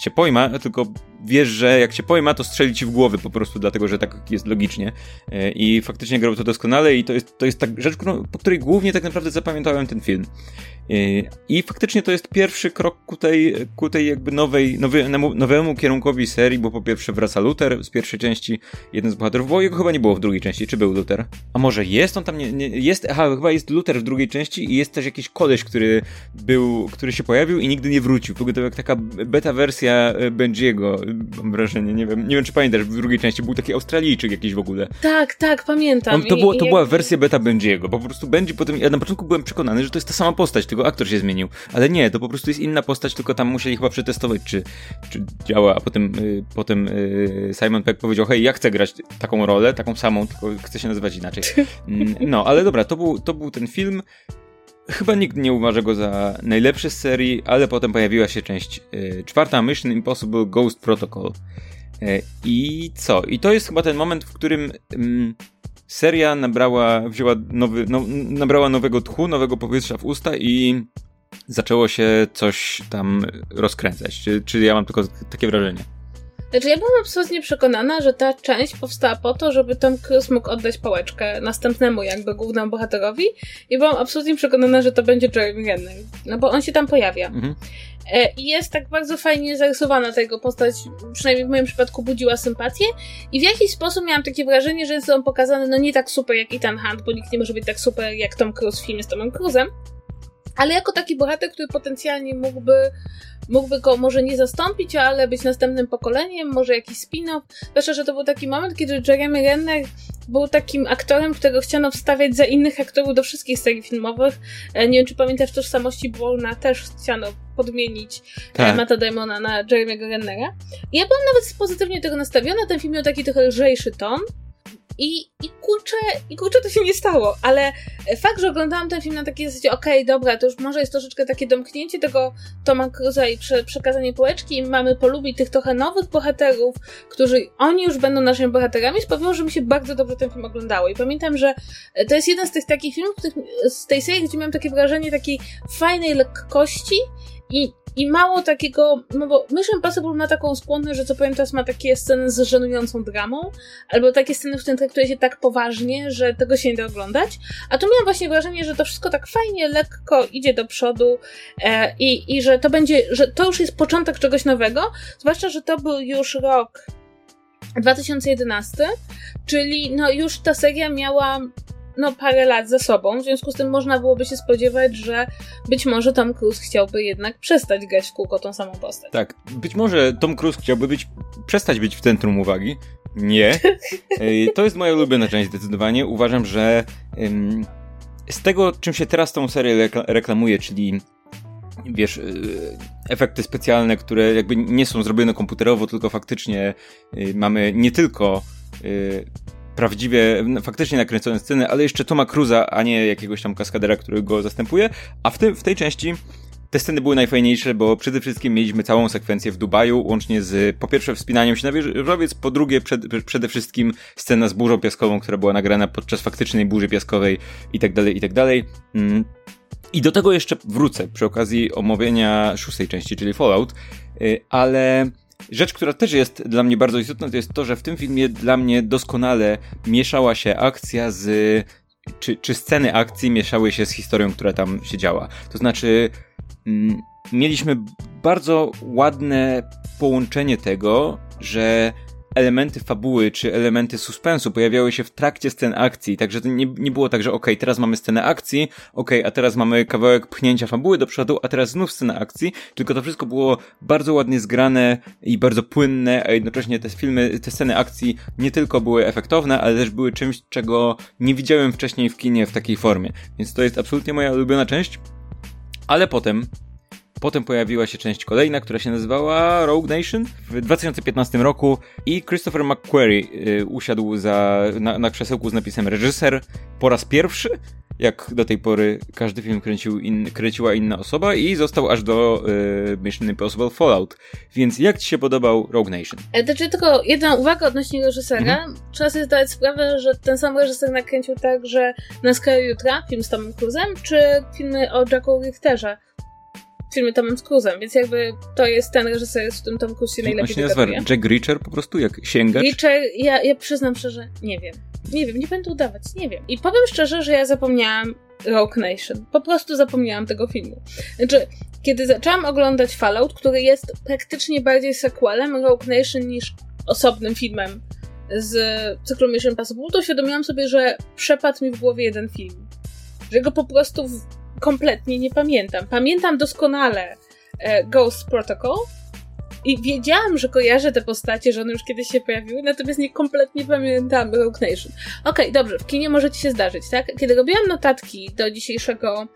Speaker 2: cię pojma, tylko wiesz, że jak cię pojma, to strzeli ci w głowy po prostu dlatego, że tak jest logicznie. E, I faktycznie grał to doskonale i to jest, to jest tak rzecz, po której głównie tak naprawdę zapamiętałem ten film. I faktycznie to jest pierwszy krok ku tej, ku tej jakby nowej, nowy, nowemu kierunkowi serii, bo po pierwsze wraca Luther z pierwszej części, jeden z bohaterów, bo jego chyba nie było w drugiej części, czy był Luther? A może jest on tam, nie, nie jest, aha, chyba jest Luther w drugiej części i jest też jakiś koleś, który był, który się pojawił i nigdy nie wrócił. W ogóle to jak taka beta wersja e, Benjiego, mam wrażenie, nie wiem, nie wiem czy pamiętasz, w drugiej części był taki Australijczyk jakiś w ogóle.
Speaker 1: Tak, tak, pamiętam.
Speaker 2: On, to, było, to była wersja beta Benjiego, po prostu Benji potem, ja na początku byłem przekonany, że to jest ta sama postać, tylko aktor się zmienił. Ale nie, to po prostu jest inna postać, tylko tam musieli chyba przetestować, czy, czy działa, a potem, y, potem y, Simon Peck powiedział, hej, ja chcę grać taką rolę, taką samą, tylko chcę się nazywać inaczej. Mm, no, ale dobra, to był, to był ten film. Chyba nikt nie uważa go za najlepszy z serii, ale potem pojawiła się część y, czwarta, Mission Impossible Ghost Protocol. Y, I co? I to jest chyba ten moment, w którym mm, seria nabrała, wzięła nowy, no, nabrała nowego tchu, nowego powietrza w usta i zaczęło się coś tam rozkręcać. Czy, czy ja mam tylko takie wrażenie?
Speaker 1: Znaczy, ja byłam absolutnie przekonana, że ta część powstała po to, żeby Tom Cruise mógł oddać pałeczkę następnemu jakby głównemu bohaterowi i byłam absolutnie przekonana, że to będzie Jeremy Renner. No bo on się tam pojawia. Mhm. E, I jest tak bardzo fajnie zarysowana ta jego postać, przynajmniej w moim przypadku budziła sympatię i w jakiś sposób miałam takie wrażenie, że jest on pokazany no nie tak super jak Ethan Hunt, bo nikt nie może być tak super jak Tom Cruise w filmie z Tomem Cruise'em, ale jako taki bohater, który potencjalnie mógłby, mógłby go może nie zastąpić, ale być następnym pokoleniem, może jakiś spin-off. Zwłaszcza, że to był taki moment, kiedy Jeremy Renner był takim aktorem, którego chciano wstawiać za innych aktorów do wszystkich serii filmowych. E, nie wiem, czy pamiętasz, w tożsamości Bourna też chciano podmienić e, tak. Matta Damona na Jeremy'ego Rennera. Ja byłam nawet pozytywnie tego nastawiona. Ten film miał taki trochę lżejszy ton. I, i kurczę, i kurczę to się nie stało, ale fakt, że oglądałam ten film na takiej zasadzie, okej, okay, dobra, to już może jest troszeczkę takie domknięcie tego Toma Cruza i prze, przekazanie półeczki i mamy polubić tych trochę nowych bohaterów, którzy, oni już będą naszymi bohaterami, sprawiło, że mi się bardzo dobrze ten film oglądało. I pamiętam, że to jest jeden z tych takich filmów z tej serii, gdzie miałam takie wrażenie takiej fajnej lekkości i i mało takiego, no bo Mission Impossible ma taką skłonność, że co powiem teraz ma takie sceny z żenującą dramą, albo takie sceny, w których traktuje się tak poważnie, że tego się nie da oglądać. A tu miałam właśnie wrażenie, że to wszystko tak fajnie, lekko idzie do przodu e, i, i że to będzie, że to już jest początek czegoś nowego, zwłaszcza, że to był już rok 2011, czyli no już ta seria miała no, parę lat za sobą, w związku z tym można byłoby się spodziewać, że być może Tom Cruise chciałby jednak przestać grać w kółko tą samą postać.
Speaker 2: Tak, być może Tom Cruise chciałby być, przestać być w centrum uwagi. Nie. To jest moja ulubiona część zdecydowanie. Uważam, że z tego, czym się teraz tą serię reklamuje, czyli wiesz, y, efekty specjalne, które jakby nie są zrobione komputerowo, tylko faktycznie y, mamy nie tylko y, prawdziwie, faktycznie nakręcone sceny, ale jeszcze Toma Cruza, a nie jakiegoś tam kaskadera, który go zastępuje, a w, tym, w tej części te sceny były najfajniejsze, bo przede wszystkim mieliśmy całą sekwencję w Dubaju, łącznie z po pierwsze wspinaniem się na wieżowiec, po drugie przed, przede wszystkim scena z burzą piaskową, która była nagrana podczas faktycznej burzy piaskowej i tak dalej, i tak dalej. Mm. I do tego jeszcze wrócę przy okazji omówienia szóstej części, czyli Fallout, y, ale rzecz, która też jest dla mnie bardzo istotna, to jest to, że w tym filmie dla mnie doskonale mieszała się akcja z. Czy, czy sceny akcji mieszały się z historią, która tam się działa. To znaczy, mm, mieliśmy bardzo ładne połączenie tego, że elementy fabuły czy elementy suspensu pojawiały się w trakcie scen akcji, także to nie, nie było tak, że okej, okay, teraz mamy scenę akcji, okej, okay, a teraz mamy kawałek pchnięcia fabuły do przodu, a teraz znów scena akcji, tylko to wszystko było bardzo ładnie zgrane i bardzo płynne, a jednocześnie te filmy, te sceny akcji nie tylko były efektowne, ale też były czymś, czego nie widziałem wcześniej w kinie w takiej formie. Więc to jest absolutnie moja ulubiona część. Ale potem Potem pojawiła się część kolejna, która się nazywała Rogue Nation w 2015 roku i Christopher McQuarrie y, usiadł za, na, na krzesełku z napisem reżyser po raz pierwszy jak do tej pory każdy film kręcił in, kręciła inna osoba i został aż do y, Mission Impossible Fallout. Więc jak ci się podobał Rogue Nation?
Speaker 1: E, znaczy tylko jedna uwaga odnośnie reżysera. Mhm. Trzeba sobie zdać sprawę, że ten sam reżyser nakręcił także Na skraju jutra, film z Tomem Cruzem, czy filmy o Jacku Richterze filmy Tomem Cruise'em, więc jakby to jest ten reżyser, z którym Tom Cruise się najlepiej się nazywa
Speaker 2: Jack Reacher po prostu, jak sięgacz?
Speaker 1: Reacher, ja, ja przyznam szczerze, nie wiem. Nie wiem, nie będę udawać, nie wiem. I powiem szczerze, że ja zapomniałam Rock Nation. Po prostu zapomniałam tego filmu. Znaczy, kiedy zaczęłam oglądać Fallout, który jest praktycznie bardziej sequelem Rock Nation niż osobnym filmem z cyklu Mission Impossible, to uświadomiłam sobie, że przepadł mi w głowie jeden film. Że go po prostu kompletnie nie pamiętam. Pamiętam doskonale e, Ghost Protocol i wiedziałam, że kojarzę te postacie, że one już kiedyś się pojawiły, natomiast nie kompletnie pamiętam Rogue Nation. Okej, okay, dobrze, w kinie może ci się zdarzyć, tak? Kiedy robiłam notatki do dzisiejszego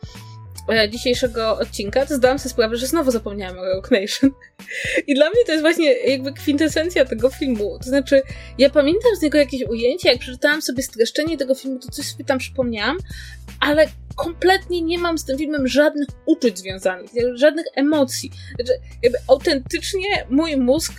Speaker 1: e, dzisiejszego odcinka, to zdałam sobie sprawę, że znowu zapomniałam o Rogue Nation. I dla mnie to jest właśnie jakby kwintesencja tego filmu. To znaczy, ja pamiętam z niego jakieś ujęcie, jak przeczytałam sobie streszczenie tego filmu, to coś sobie tam przypomniałam, ale kompletnie nie mam z tym filmem żadnych uczuć związanych, żadnych emocji. Znaczy, jakby autentycznie mój mózg,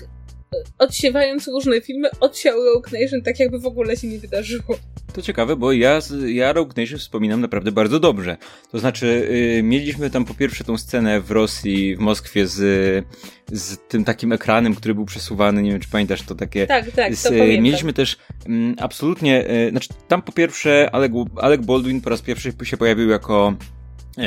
Speaker 1: odsiewając różne filmy, odsiał Rogue Nation tak jakby w ogóle się nie wydarzyło.
Speaker 2: To ciekawe, bo ja, ja Rogue Nation wspominam naprawdę bardzo dobrze. To znaczy, yy, mieliśmy tam po pierwsze tą scenę w Rosji, w Moskwie z, z tym takim ekranem, który był przesuwany, nie wiem czy pamiętasz to takie.
Speaker 1: Tak, tak,
Speaker 2: z, to
Speaker 1: pamiętam.
Speaker 2: Mieliśmy też mm, absolutnie, yy, znaczy tam po pierwsze Alec, Alec Baldwin po raz pierwszy się pojawił jako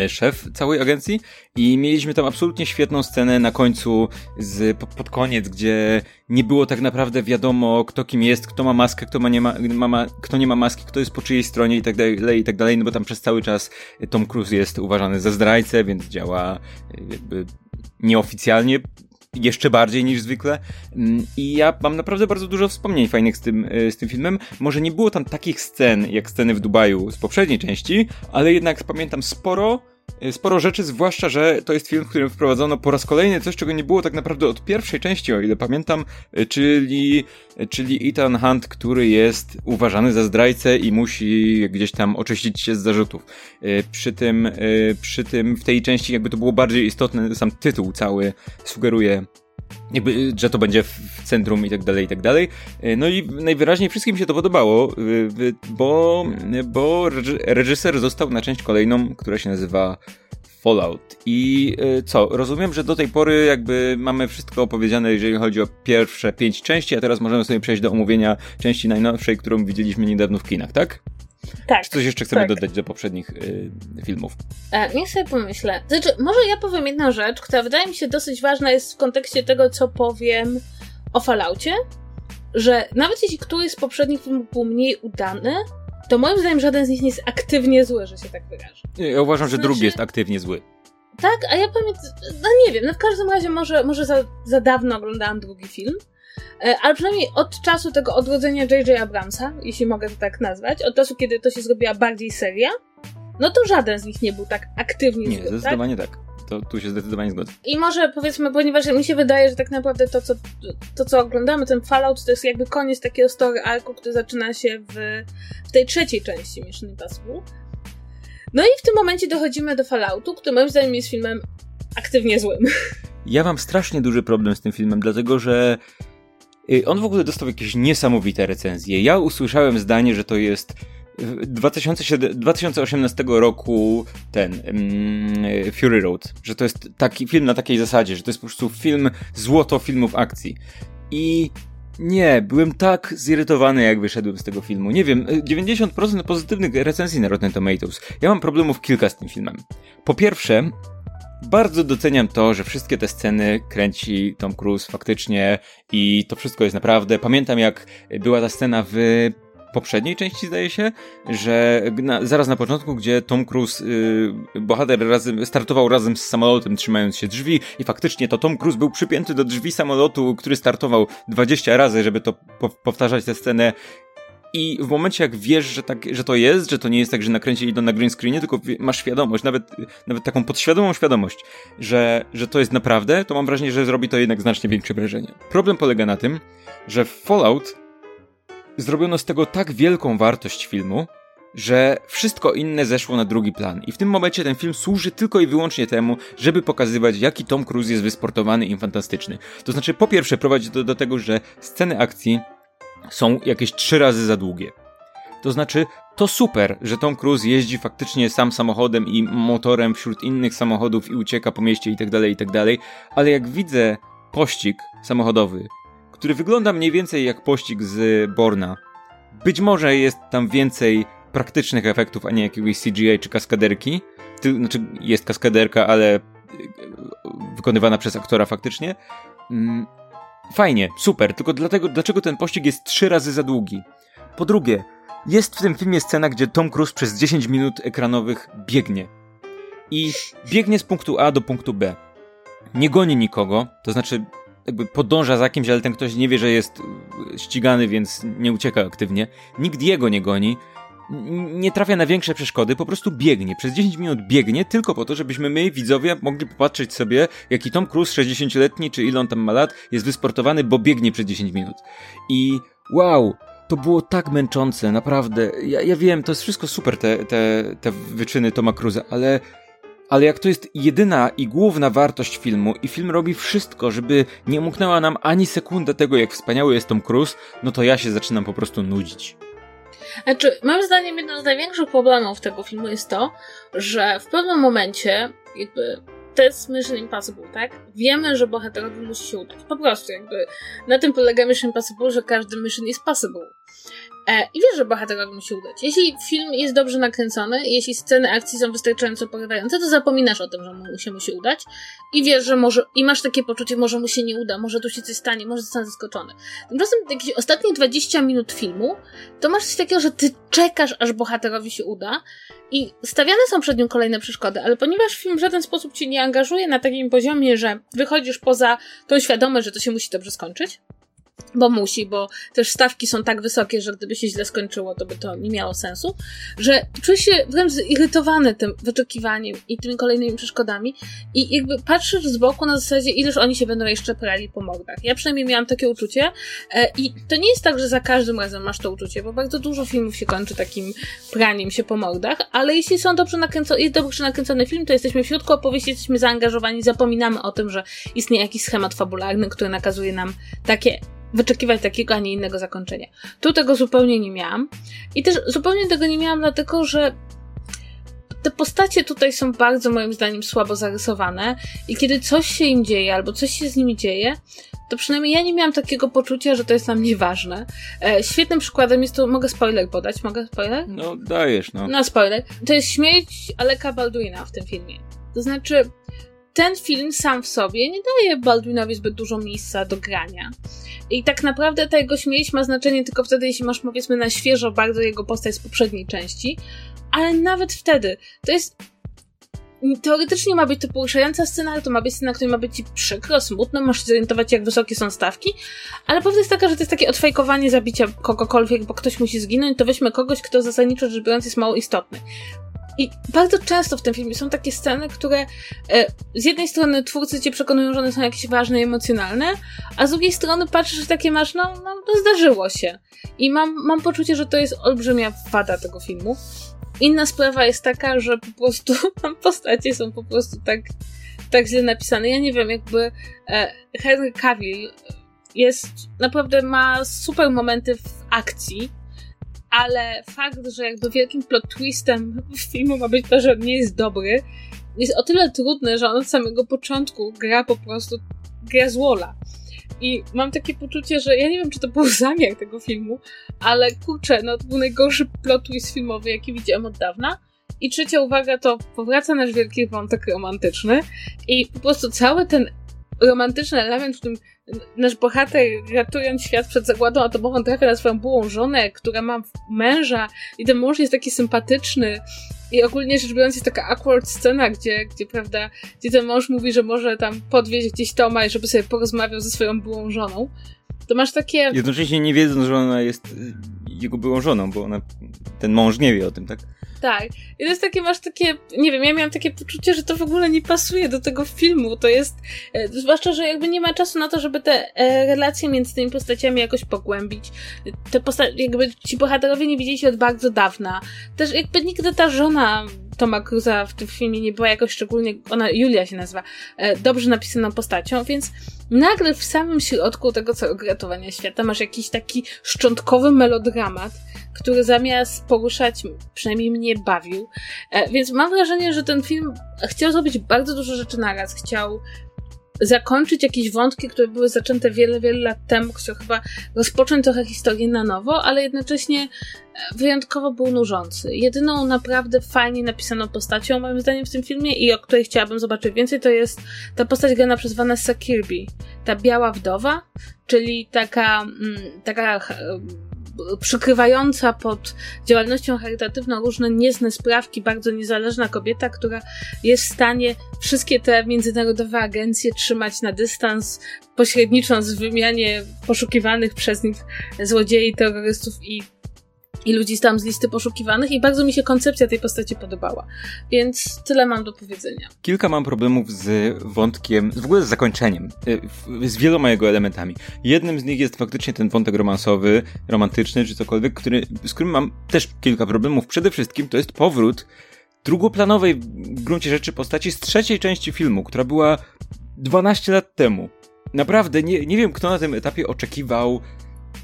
Speaker 2: szef całej agencji i mieliśmy tam absolutnie świetną scenę na końcu z, pod, pod, koniec, gdzie nie było tak naprawdę wiadomo kto kim jest, kto ma maskę, kto, ma nie ma, ma, kto nie ma maski, kto jest po czyjej stronie i tak dalej, i tak dalej, no bo tam przez cały czas Tom Cruise jest uważany za zdrajcę, więc działa e, jakby nieoficjalnie jeszcze bardziej niż zwykle. Mm, I ja mam naprawdę bardzo dużo wspomnień fajnych z tym, e, z tym filmem. Może nie było tam takich scen, jak sceny w Dubaju z poprzedniej części, ale jednak pamiętam sporo sporo rzeczy, zwłaszcza, że to jest film, w którym wprowadzono po raz kolejny coś, czego nie było tak naprawdę od pierwszej części, o ile pamiętam, y, czyli, y, czyli Ethan Hunt, który jest uważany za zdrajcę i musi gdzieś tam oczyścić się z zarzutów. Przy tym, przy tym w tej części jakby to było bardziej istotne, sam tytuł cały sugeruje jakby, że to będzie w centrum i tak dalej, i tak dalej. No i najwyraźniej wszystkim się to podobało, bo, bo reżyser został na część kolejną, która się nazywa Fallout. I co, rozumiem, że do tej pory jakby mamy wszystko opowiedziane, jeżeli chodzi o pierwsze pięć części, a teraz możemy sobie przejść do omówienia części najnowszej, którą widzieliśmy niedawno w kinach, tak?
Speaker 1: Tak.
Speaker 2: Czy coś jeszcze chcemy tak. dodać do poprzednich y, filmów?
Speaker 1: E, niech sobie pomyślę. Znaczy, może ja powiem jedną rzecz, która wydaje mi się dosyć ważna jest w kontekście tego, co powiem o Falloutie, że nawet jeśli któryś z poprzednich filmów był mniej udany, to moim zdaniem żaden z nich nie jest aktywnie zły, że się tak wyrażę.
Speaker 2: Ja uważam, że znaczy... drugi jest aktywnie zły.
Speaker 1: Tak, a ja pamiętam, no nie wiem, no w każdym razie może, może za, za dawno oglądałam drugi film, ale przynajmniej od czasu tego odrodzenia J.J. Abramsa, jeśli mogę to tak nazwać, od czasu, kiedy to się zrobiła bardziej seria, no to żaden z nich nie był tak aktywnie
Speaker 2: Nie,
Speaker 1: zły,
Speaker 2: zdecydowanie
Speaker 1: tak?
Speaker 2: tak. To, tu się zdecydowanie zgodzę.
Speaker 1: I może powiedzmy, ponieważ mi się wydaje, że tak naprawdę to, co, to, co oglądamy, ten Fallout, to jest jakby koniec takiego story arku, który zaczyna się w, w tej trzeciej części Mission Impossible. No i w tym momencie dochodzimy do Falloutu, który moim zdaniem jest filmem aktywnie złym.
Speaker 2: Ja mam strasznie duży problem z tym filmem, dlatego że on w ogóle dostał jakieś niesamowite recenzje. Ja usłyszałem zdanie, że to jest 2007, 2018 roku ten um, Fury Road, że to jest taki film na takiej zasadzie, że to jest po prostu film złoto filmów akcji. I nie, byłem tak zirytowany, jak wyszedłem z tego filmu. Nie wiem, 90% pozytywnych recenzji na Rotten Tomatoes. Ja mam problemów kilka z tym filmem. Po pierwsze, bardzo doceniam to, że wszystkie te sceny kręci Tom Cruise faktycznie i to wszystko jest naprawdę. Pamiętam jak była ta scena w poprzedniej części, zdaje się, że na, zaraz na początku, gdzie Tom Cruise, yy, bohater, razem, startował razem z samolotem, trzymając się drzwi, i faktycznie to Tom Cruise był przypięty do drzwi samolotu, który startował 20 razy, żeby to po powtarzać tę scenę. I w momencie, jak wiesz, że, tak, że to jest, że to nie jest tak, że nakręcili to na green screenie, tylko masz świadomość, nawet, nawet taką podświadomą świadomość, że, że to jest naprawdę, to mam wrażenie, że zrobi to jednak znacznie większe wrażenie. Problem polega na tym, że Fallout zrobiono z tego tak wielką wartość filmu, że wszystko inne zeszło na drugi plan. I w tym momencie ten film służy tylko i wyłącznie temu, żeby pokazywać, jaki Tom Cruise jest wysportowany i fantastyczny. To znaczy, po pierwsze, prowadzi to do tego, że sceny akcji są jakieś trzy razy za długie. To znaczy, to super, że Tom Cruise jeździ faktycznie sam samochodem i motorem wśród innych samochodów i ucieka po mieście i tak dalej, i tak ale jak widzę pościg samochodowy, który wygląda mniej więcej jak pościg z Borna. Być może jest tam więcej praktycznych efektów, a nie jakiegoś CGI czy kaskaderki. Znaczy, jest kaskaderka, ale e, wykonywana przez aktora faktycznie. Fajnie, super, tylko dlatego, dlaczego ten pościg jest trzy razy za długi? Po drugie, jest w tym filmie scena, gdzie Tom Cruise przez 10 minut ekranowych biegnie. I biegnie z punktu A do punktu B. Nie goni nikogo, to znaczy jakby podąża za kimś, ale ten ktoś nie wie, że jest ścigany, więc nie ucieka aktywnie. Nikt jego nie goni. Nie trafia na większe przeszkody, po prostu biegnie. Przez 10 minut biegnie tylko po to, żebyśmy my, widzowie, mogli popatrzeć sobie, jaki Tom Cruise, 60-letni, czy ile on tam ma lat, jest wysportowany, bo biegnie przez 10 minut. I wow, to było tak męczące, naprawdę. Ja, ja wiem, to jest wszystko super, te, te, te wyczyny Toma Cruza, ale ale jak to jest jedyna i główna wartość filmu i film robi wszystko, żeby nie umknęła nam ani sekundę tego, jak wspaniały jest Tom Cruise, no to ja się zaczynam po prostu nudzić.
Speaker 1: Znaczy, moim zdaniem jednym z największych problemów tego filmu jest to, że w pewnym momencie jakby to jest Mission Impossible, tak? Wiemy, że bohaterowi musi się udać. Po prostu jakby na tym polega Mission Impossible, że każdy mission is possible. E, I wiesz, że bohaterowi musi udać. Jeśli film jest dobrze nakręcony, jeśli sceny akcji są wystarczająco porywające, to zapominasz o tym, że mu się musi udać i wiesz, że może, i masz takie poczucie, może mu się nie uda, może tu się coś stanie, może zostanę zaskoczony. Tymczasem jakieś ostatnie 20 minut filmu, to masz coś takiego, że ty czekasz, aż bohaterowi się uda i stawiane są przed nim kolejne przeszkody, ale ponieważ film w żaden sposób ci nie angażuje na takim poziomie, że wychodzisz poza tą świadomość, że to się musi dobrze skończyć, bo musi, bo też stawki są tak wysokie, że gdyby się źle skończyło, to by to nie miało sensu, że czujesz się wręcz zirytowany tym wyczekiwaniem i tymi kolejnymi przeszkodami i jakby patrzysz z boku na zasadzie, ileż oni się będą jeszcze prali po mordach. Ja przynajmniej miałam takie uczucie e, i to nie jest tak, że za każdym razem masz to uczucie, bo bardzo dużo filmów się kończy takim praniem się po mordach, ale jeśli są dobrze nakręcone, jest dobrze nakręcony film, to jesteśmy w środku opowieści, jesteśmy zaangażowani, zapominamy o tym, że istnieje jakiś schemat fabularny, który nakazuje nam takie wyczekiwać takiego, a nie innego zakończenia. Tu tego zupełnie nie miałam. I też zupełnie tego nie miałam, dlatego że te postacie tutaj są bardzo, moim zdaniem, słabo zarysowane. I kiedy coś się im dzieje, albo coś się z nimi dzieje, to przynajmniej ja nie miałam takiego poczucia, że to jest dla mnie ważne. E, świetnym przykładem jest to, mogę spoiler podać? Mogę spoiler?
Speaker 2: No, dajesz, no.
Speaker 1: No, spoiler. To jest śmierć Aleka Baldwina w tym filmie. To znaczy, ten film sam w sobie nie daje Baldwinowi zbyt dużo miejsca do grania. I tak naprawdę ta jego śmierć ma znaczenie tylko wtedy, jeśli masz powiedzmy na świeżo bardzo jego postać z poprzedniej części, ale nawet wtedy to jest teoretycznie ma być to poruszająca scena, ale to ma być scena, która ma być ci przykro, smutno, masz się zorientować, jak wysokie są stawki, ale prawda jest taka, że to jest takie odfajkowanie zabicia kogokolwiek, bo ktoś musi zginąć, to weźmy kogoś, kto zasadniczo rzecz biorąc jest mało istotny. I bardzo często w tym filmie są takie sceny, które e, z jednej strony twórcy cię przekonują, że one są jakieś ważne i emocjonalne, a z drugiej strony patrzysz takie masz, no, no to zdarzyło się. I mam, mam poczucie, że to jest olbrzymia wada tego filmu. Inna sprawa jest taka, że po prostu tam postacie są po prostu tak, tak źle napisane. Ja nie wiem, jakby e, Henry Cavill jest, naprawdę ma super momenty w akcji, ale fakt, że jakby wielkim plot twistem filmu ma być to, że on nie jest dobry, jest o tyle trudny, że on od samego początku gra po prostu gra z Wola. I mam takie poczucie, że ja nie wiem, czy to był zamiar tego filmu, ale kurczę, no to był najgorszy plot twist filmowy, jaki widziałem od dawna. I trzecia uwaga to powraca nasz wielki wątek romantyczny i po prostu cały ten romantyczny element, w którym nasz bohater ratując świat przed zagładą atomową trafia na swoją byłą żonę, która ma męża i ten mąż jest taki sympatyczny i ogólnie rzecz biorąc jest taka awkward scena, gdzie, gdzie prawda, gdzie ten mąż mówi, że może tam podwieźć gdzieś Toma i żeby sobie porozmawiał ze swoją byłą żoną. To masz takie...
Speaker 2: Jednocześnie nie wiedząc, że ona jest y, jego byłą żoną, bo ona, ten mąż nie wie o tym, tak?
Speaker 1: Tak. I to jest takie, masz takie, nie wiem, ja miałam takie poczucie, że to w ogóle nie pasuje do tego filmu. To jest, e, zwłaszcza, że jakby nie ma czasu na to, żeby te e, relacje między tymi postaciami jakoś pogłębić. Te postaci, jakby ci bohaterowie nie widzieli się od bardzo dawna. Też jakby nigdy ta żona Toma Cruza w tym filmie nie była jakoś szczególnie, ona, Julia się nazywa, e, dobrze napisaną postacią, więc nagle w samym środku tego całego ratowania świata masz jakiś taki szczątkowy melodramat, który zamiast poruszać, przynajmniej mnie bawił. E, więc mam wrażenie, że ten film chciał zrobić bardzo dużo rzeczy naraz. Chciał zakończyć jakieś wątki, które były zaczęte wiele, wiele lat temu, chciał chyba rozpocząć trochę historię na nowo, ale jednocześnie e, wyjątkowo był nużący. Jedyną naprawdę fajnie napisaną postacią, moim zdaniem, w tym filmie i o której chciałabym zobaczyć więcej, to jest ta postać grana przez Vanessa Kirby. Ta biała wdowa, czyli taka, mm, taka przykrywająca pod działalnością charytatywną różne niezne sprawki, bardzo niezależna kobieta, która jest w stanie wszystkie te międzynarodowe agencje trzymać na dystans, pośrednicząc w wymianie poszukiwanych przez nich złodziei, terrorystów i i ludzi tam z listy poszukiwanych i bardzo mi się koncepcja tej postaci podobała. Więc tyle mam do powiedzenia.
Speaker 2: Kilka mam problemów z wątkiem, w ogóle z zakończeniem, y, z wieloma jego elementami. Jednym z nich jest faktycznie ten wątek romansowy, romantyczny czy cokolwiek, który, z którym mam też kilka problemów. Przede wszystkim to jest powrót drugoplanowej w gruncie rzeczy postaci z trzeciej części filmu, która była 12 lat temu. Naprawdę nie, nie wiem, kto na tym etapie oczekiwał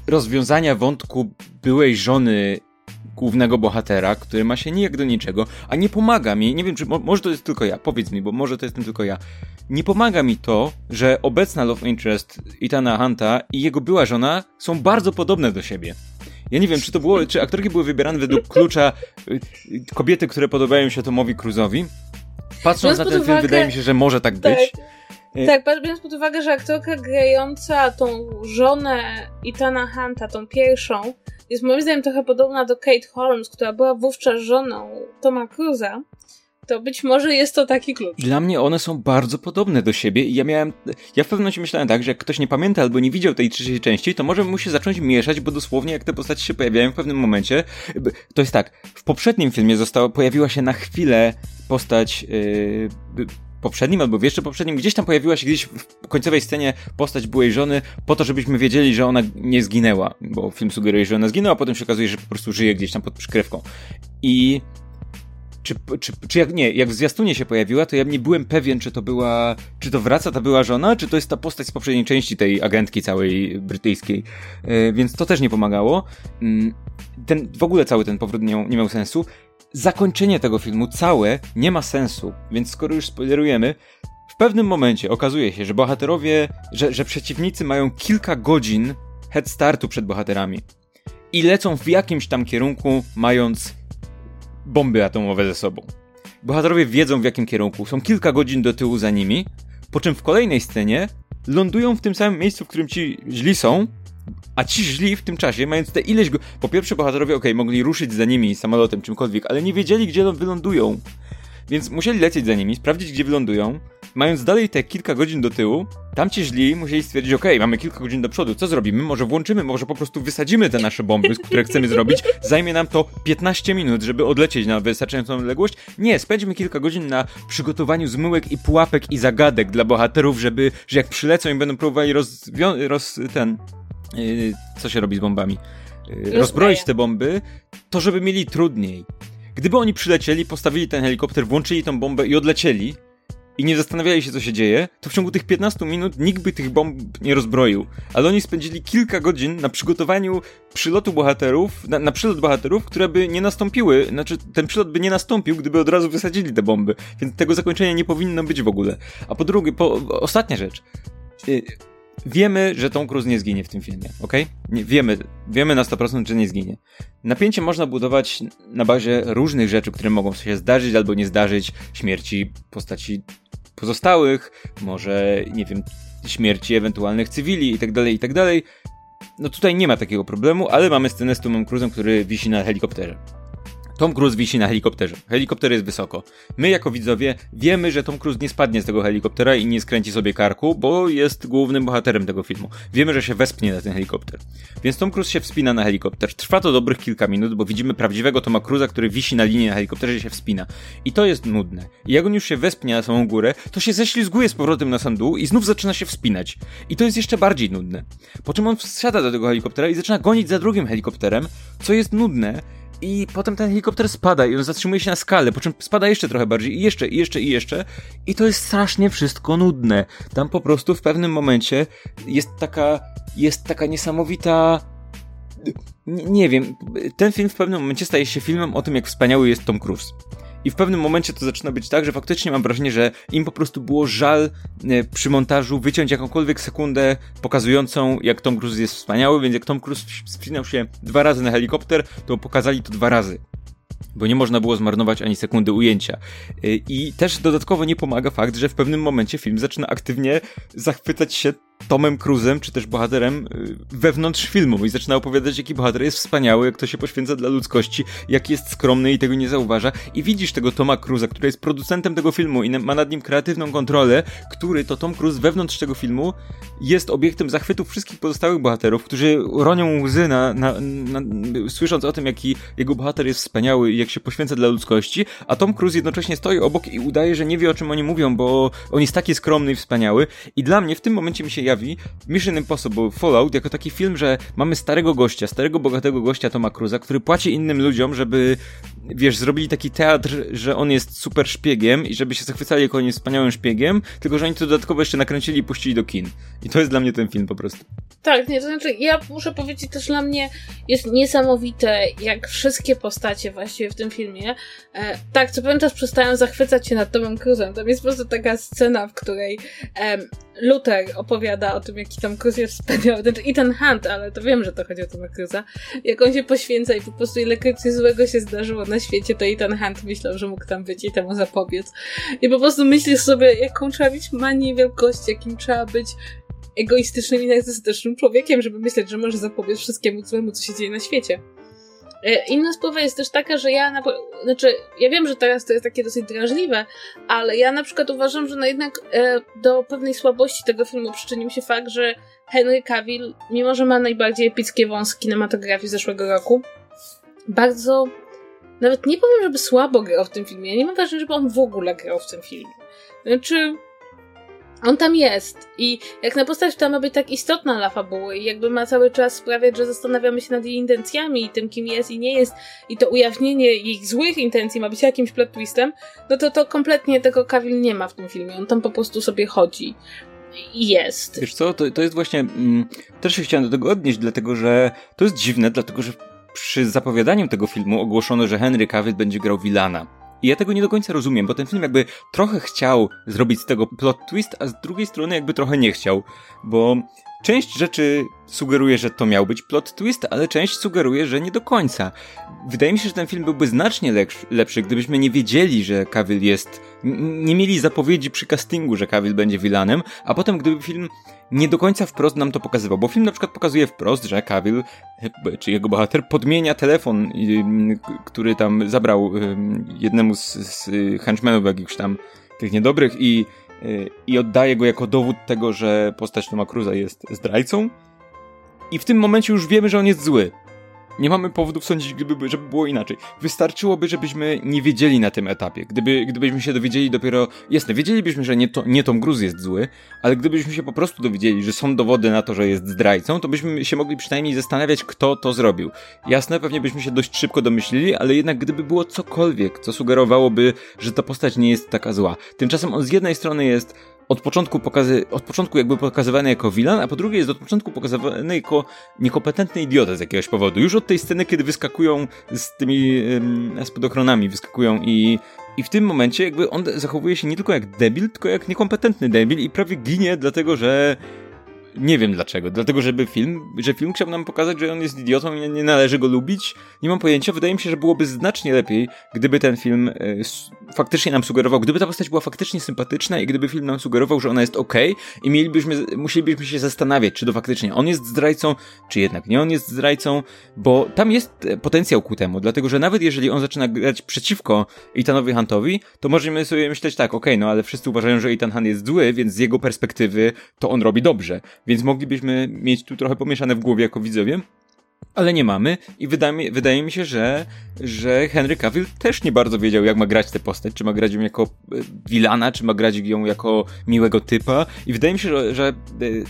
Speaker 2: rozwiązania wątku byłej żony głównego bohatera, który ma się nijak do niczego, a nie pomaga mi, nie wiem czy, mo, może to jest tylko ja, powiedz mi, bo może to jestem tylko ja, nie pomaga mi to, że obecna love interest Itana Hunta i jego była żona są bardzo podobne do siebie. Ja nie wiem, czy to było, czy aktorki były wybierane według klucza y, kobiety, które podobają się Tomowi Cruzowi. Patrząc na ten film, wydaje mi się, że może tak być. Tak.
Speaker 1: Y, tak, biorąc pod uwagę, że aktorka grająca tą żonę Itana Hunta, tą pierwszą, jest moim zdaniem trochę podobna do Kate Holmes, która była wówczas żoną Toma Cruza, to być może jest to taki klucz.
Speaker 2: Dla mnie one są bardzo podobne do siebie i ja miałem, ja w pewnym momencie myślałem tak, że jak ktoś nie pamięta albo nie widział tej trzeciej części, to może mu się zacząć mieszać, bo dosłownie jak te postacie się pojawiają w pewnym momencie, to jest tak, w poprzednim filmie została, pojawiła się na chwilę postać yy, poprzednim albo w jeszcze poprzednim, gdzieś tam pojawiła się gdzieś w końcowej scenie postać byłej żony, po to, żebyśmy wiedzieli, że ona nie zginęła, bo film sugeruje, że ona zginęła, a potem się okazuje, że po prostu żyje gdzieś tam pod przykrywką. I czy, czy, czy jak nie, jak w zwiastunie się pojawiła, to ja nie byłem pewien, czy to była, czy to wraca ta była żona, czy to jest ta postać z poprzedniej części tej agentki całej brytyjskiej. Yy, więc to też nie pomagało. Ten, w ogóle cały ten powrót nie, nie miał sensu zakończenie tego filmu całe nie ma sensu, więc skoro już spoilerujemy, w pewnym momencie okazuje się, że bohaterowie, że, że przeciwnicy mają kilka godzin head startu przed bohaterami i lecą w jakimś tam kierunku, mając bomby atomowe ze sobą. Bohaterowie wiedzą w jakim kierunku, są kilka godzin do tyłu za nimi, po czym w kolejnej scenie lądują w tym samym miejscu, w którym ci źli są, a ci źli w tym czasie, mając te ileś go... Po pierwsze bohaterowie, okay, mogli ruszyć za nimi samolotem, czymkolwiek, ale nie wiedzieli, gdzie wylądują. Więc musieli lecieć za nimi, sprawdzić, gdzie wylądują, mając dalej te kilka godzin do tyłu, tamci źli musieli stwierdzić, ok, mamy kilka godzin do przodu, co zrobimy? Może włączymy, może po prostu wysadzimy te nasze bomby, które chcemy zrobić, zajmie nam to 15 minut, żeby odlecieć na wystarczającą odległość. Nie, spędźmy kilka godzin na przygotowaniu zmyłek i pułapek i zagadek dla bohaterów, żeby, że jak przylecą i będą próbowali roz... roz ten... Yy, co się robi z bombami? Yy, rozbroić te bomby, to żeby mieli trudniej. Gdyby oni przylecieli, postawili ten helikopter, włączyli tą bombę i odlecieli, i nie zastanawiali się, co się dzieje, to w ciągu tych 15 minut nikt by tych bomb nie rozbroił. Ale oni spędzili kilka godzin na przygotowaniu przylotu bohaterów, na, na przylot bohaterów, które by nie nastąpiły, znaczy ten przylot by nie nastąpił, gdyby od razu wysadzili te bomby. Więc tego zakończenia nie powinno być w ogóle. A po drugie, po, ostatnia rzecz. Wiemy, że Tom Cruise nie zginie w tym filmie, ok? Nie, wiemy, wiemy na 100%, że nie zginie. Napięcie można budować na bazie różnych rzeczy, które mogą się zdarzyć albo nie zdarzyć. Śmierci postaci pozostałych, może, nie wiem, śmierci ewentualnych cywili itd., tak itd. Tak no tutaj nie ma takiego problemu, ale mamy scenę z Tomem Cruise'em, który wisi na helikopterze. Tom Cruise wisi na helikopterze. Helikopter jest wysoko. My jako widzowie wiemy, że Tom Cruise nie spadnie z tego helikoptera i nie skręci sobie karku, bo jest głównym bohaterem tego filmu. Wiemy, że się wespnie na ten helikopter. Więc Tom Cruise się wspina na helikopter. Trwa to dobrych kilka minut, bo widzimy prawdziwego Toma Cruise'a, który wisi na linii na helikopterze i się wspina. I to jest nudne. I jak on już się wespnie na samą górę, to się ześlizguje z powrotem na sam dół i znów zaczyna się wspinać. I to jest jeszcze bardziej nudne. Po czym on wsiada do tego helikoptera i zaczyna gonić za drugim helikopterem, co jest nudne, i potem ten helikopter spada i on zatrzymuje się na skale, po czym spada jeszcze trochę bardziej i jeszcze, i jeszcze, i jeszcze. I to jest strasznie wszystko nudne. Tam po prostu w pewnym momencie jest taka, jest taka niesamowita... Nie, nie wiem, ten film w pewnym momencie staje się filmem o tym, jak wspaniały jest Tom Cruise. I w pewnym momencie to zaczyna być tak, że faktycznie mam wrażenie, że im po prostu było żal e, przy montażu wyciąć jakąkolwiek sekundę pokazującą, jak Tom Cruise jest wspaniały, więc jak Tom Cruise spinał się dwa razy na helikopter, to pokazali to dwa razy bo nie można było zmarnować ani sekundy ujęcia. E, I też dodatkowo nie pomaga fakt, że w pewnym momencie film zaczyna aktywnie zachwycać się Tomem Cruzem, czy też bohaterem y, wewnątrz filmu i zaczyna opowiadać, jaki bohater jest wspaniały, jak to się poświęca dla ludzkości, jak jest skromny i tego nie zauważa. I widzisz tego Toma Cruza, który jest producentem tego filmu i ma nad nim kreatywną kontrolę, który to Tom Cruise wewnątrz tego filmu jest obiektem zachwytu wszystkich pozostałych bohaterów, którzy ronią łzy na, na, na, słysząc o tym, jaki jego bohater jest wspaniały i jak się poświęca dla ludzkości, a Tom Cruise jednocześnie stoi obok i udaje, że nie wie o czym oni mówią, bo on jest taki skromny i wspaniały. I dla mnie w tym momencie mi się jawi Mission Impossible Fallout jako taki film, że mamy starego gościa, starego bogatego gościa Toma Cruza, który płaci innym ludziom, żeby wiesz, zrobili taki teatr, że on jest super szpiegiem i żeby się zachwycali, jako on jest wspaniałym szpiegiem, tylko że oni to dodatkowo jeszcze nakręcili i puścili do kin. I to jest dla mnie ten film po prostu.
Speaker 1: Tak, nie, to znaczy ja muszę powiedzieć też dla mnie jest niesamowite, jak wszystkie postacie właściwie w tym filmie, e, tak, co czas przestają zachwycać się nad Tomem Cruzem. Tam jest po prostu taka scena, w której e, Luther opowiada o tym, jaki tam Cruz jest wspaniały, znaczy i ten Hunt, ale to wiem, że to chodzi o Toma Cruza, jak on się poświęca i po prostu ile coś złego się zdarzyło na świecie, to i ten Hunt myślał, że mógł tam być i temu zapobiec. I po prostu myślisz sobie, jaką trzeba mieć manię wielkości, jakim trzeba być egoistycznym i narcystycznym człowiekiem, żeby myśleć, że może zapobiec wszystkiemu złemu, co się dzieje na świecie. E, inna sprawa jest też taka, że ja, na, znaczy, ja wiem, że teraz to jest takie dosyć drażliwe, ale ja na przykład uważam, że no jednak e, do pewnej słabości tego filmu przyczynił się fakt, że Henry Cavill, mimo że ma najbardziej epickie wąski kinematografii zeszłego roku, bardzo, nawet nie powiem, żeby słabo grał w tym filmie, ja nie mam wrażenia, żeby on w ogóle grał w tym filmie. Znaczy, on tam jest i jak na postać ta ma być tak istotna dla fabuły i jakby ma cały czas sprawiać, że zastanawiamy się nad jej intencjami i tym, kim jest i nie jest i to ujawnienie ich złych intencji ma być jakimś plot twistem, no to to kompletnie tego Cavill nie ma w tym filmie. On tam po prostu sobie chodzi. I jest.
Speaker 2: Wiesz co, to, to jest właśnie... Mm, też się chciałem do tego odnieść, dlatego że to jest dziwne, dlatego że przy zapowiadaniu tego filmu ogłoszono, że Henry Cavill będzie grał Wilana. I ja tego nie do końca rozumiem, bo ten film jakby trochę chciał zrobić z tego plot twist, a z drugiej strony jakby trochę nie chciał, bo część rzeczy sugeruje, że to miał być plot twist, ale część sugeruje, że nie do końca. Wydaje mi się, że ten film byłby znacznie lepszy, gdybyśmy nie wiedzieli, że Cavill jest... nie mieli zapowiedzi przy castingu, że Cavill będzie vilanem, a potem gdyby film nie do końca wprost nam to pokazywał, bo film na przykład pokazuje wprost, że Cavill, e, czy jego bohater, podmienia telefon, który tam zabrał jednemu z, z henchmenów jakichś tam tych niedobrych i i oddaje go jako dowód tego, że postać Toma Cruza jest zdrajcą. I w tym momencie już wiemy, że on jest zły. Nie mamy powodów sądzić, gdyby, żeby było inaczej. Wystarczyłoby, żebyśmy nie wiedzieli na tym etapie. Gdyby, gdybyśmy się dowiedzieli dopiero... Jasne, wiedzielibyśmy, że nie, to, nie Tom Cruise jest zły, ale gdybyśmy się po prostu dowiedzieli, że są dowody na to, że jest zdrajcą, to byśmy się mogli przynajmniej zastanawiać, kto to zrobił. Jasne, pewnie byśmy się dość szybko domyślili, ale jednak gdyby było cokolwiek, co sugerowałoby, że ta postać nie jest taka zła. Tymczasem on z jednej strony jest od początku, pokazy, od początku jakby pokazywany jako vilan, a po drugie jest od początku pokazywany jako niekompetentny idiota z jakiegoś powodu. Już od tej sceny, kiedy wyskakują z tymi um, spadochronami, wyskakują i i w tym momencie jakby on zachowuje się nie tylko jak debil, tylko jak niekompetentny debil i prawie ginie dlatego, że nie wiem dlaczego. Dlatego, żeby film, że film chciał nam pokazać, że on jest idiotą i nie należy go lubić. Nie mam pojęcia. Wydaje mi się, że byłoby znacznie lepiej, gdyby ten film y, faktycznie nam sugerował, gdyby ta postać była faktycznie sympatyczna i gdyby film nam sugerował, że ona jest ok i mielibyśmy, musielibyśmy się zastanawiać, czy to faktycznie on jest zdrajcą, czy jednak nie on jest zdrajcą, bo tam jest e, potencjał ku temu, dlatego, że nawet jeżeli on zaczyna grać przeciwko Ethanowi Huntowi, to możemy sobie myśleć tak, ok, no ale wszyscy uważają, że Ethan Hunt jest zły, więc z jego perspektywy to on robi dobrze. Więc moglibyśmy mieć tu trochę pomieszane w głowie jako widzowie. Ale nie mamy i wydaje mi, wydaje mi się, że, że Henry Cavill też nie bardzo wiedział, jak ma grać tę postać. Czy ma grać ją jako wilana, e, czy ma grać ją jako miłego typa. I wydaje mi się, że, że e,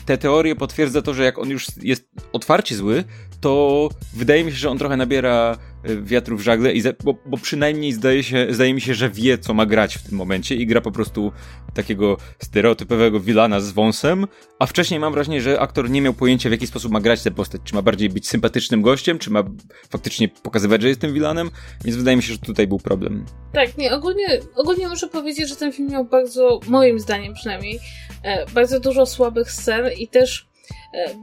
Speaker 2: te teorie potwierdza to, że jak on już jest otwarcie zły, to wydaje mi się, że on trochę nabiera wiatru w żagle, i za, bo, bo, przynajmniej zdaje, się, zdaje mi się, że wie, co ma grać w tym momencie i gra po prostu takiego stereotypowego wilana z wąsem, a wcześniej mam wrażenie, że aktor nie miał pojęcia, w jaki sposób ma grać tę postać. Czy ma bardziej być sympatycznym gościem, czy ma faktycznie pokazywać, że jest tym wilanem, więc wydaje mi się, że tutaj był problem.
Speaker 1: Tak, nie, ogólnie, ogólnie muszę powiedzieć, że ten film miał bardzo, moim zdaniem przynajmniej, e, bardzo dużo słabych scen i też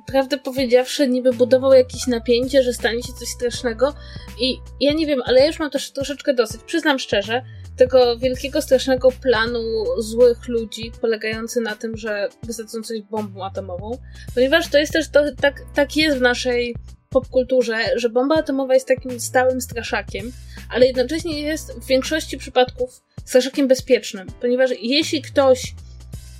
Speaker 1: prawdę powiedziawszy, niby budował jakieś napięcie, że stanie się coś strasznego. I ja nie wiem, ale ja już mam też troszeczkę dosyć. Przyznam szczerze, tego wielkiego, strasznego planu złych ludzi, polegający na tym, że wysadzą coś bombą atomową. Ponieważ to jest też, to, tak, tak jest w naszej popkulturze, że bomba atomowa jest takim stałym straszakiem, ale jednocześnie jest w większości przypadków straszakiem bezpiecznym. Ponieważ jeśli ktoś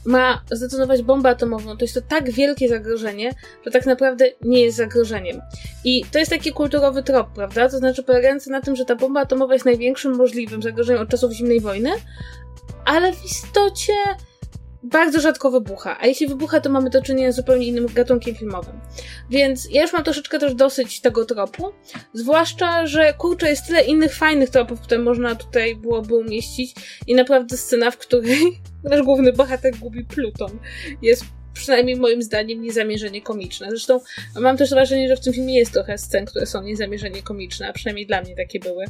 Speaker 1: ma zdetonować bombę atomową, to jest to tak wielkie zagrożenie, że tak naprawdę nie jest zagrożeniem. I to jest taki kulturowy trop, prawda? To znaczy polegający na tym, że ta bomba atomowa jest największym możliwym zagrożeniem od czasów zimnej wojny, ale w istocie bardzo rzadko wybucha, a jeśli wybucha, to mamy do czynienia z zupełnie innym gatunkiem filmowym. Więc ja już mam troszeczkę też dosyć tego tropu, zwłaszcza, że kurczę, jest tyle innych fajnych tropów, które można tutaj byłoby umieścić i naprawdę scena, w której nasz główny bohater gubi Pluton jest przynajmniej moim zdaniem niezamierzenie komiczne. Zresztą mam też wrażenie, że w tym filmie jest trochę scen, które są niezamierzenie komiczne, a przynajmniej dla mnie takie były.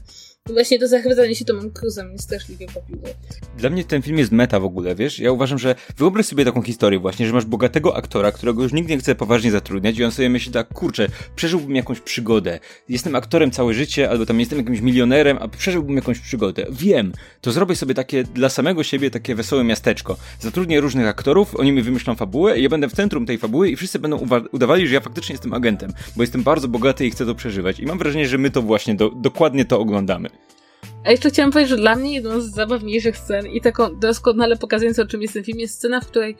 Speaker 1: I właśnie to zachwycanie się Tomem Cruzem mnie straszliwie pobiło.
Speaker 2: Dla mnie ten film jest meta w ogóle, wiesz? Ja uważam, że wyobraź sobie taką historię właśnie, że masz bogatego aktora, którego już nikt nie chce poważnie zatrudniać i on sobie myśli tak, kurczę, przeżyłbym jakąś przygodę. Jestem aktorem całe życie, albo tam jestem jakimś milionerem, a przeżyłbym jakąś przygodę. Wiem, to zrobię sobie takie dla samego siebie takie wesołe miasteczko. Zatrudnię różnych aktorów, oni mi wymyślą fabułę i ja będę w centrum tej fabuły i wszyscy będą udawali, że ja faktycznie jestem agentem, bo jestem bardzo bogaty i chcę to przeżywać. I mam wrażenie, że my to właśnie do, dokładnie to oglądamy.
Speaker 1: A jeszcze chciałam powiedzieć, że dla mnie jedną z zabawniejszych scen i taką doskonale pokazującą, o czym jest ten film, jest scena, w której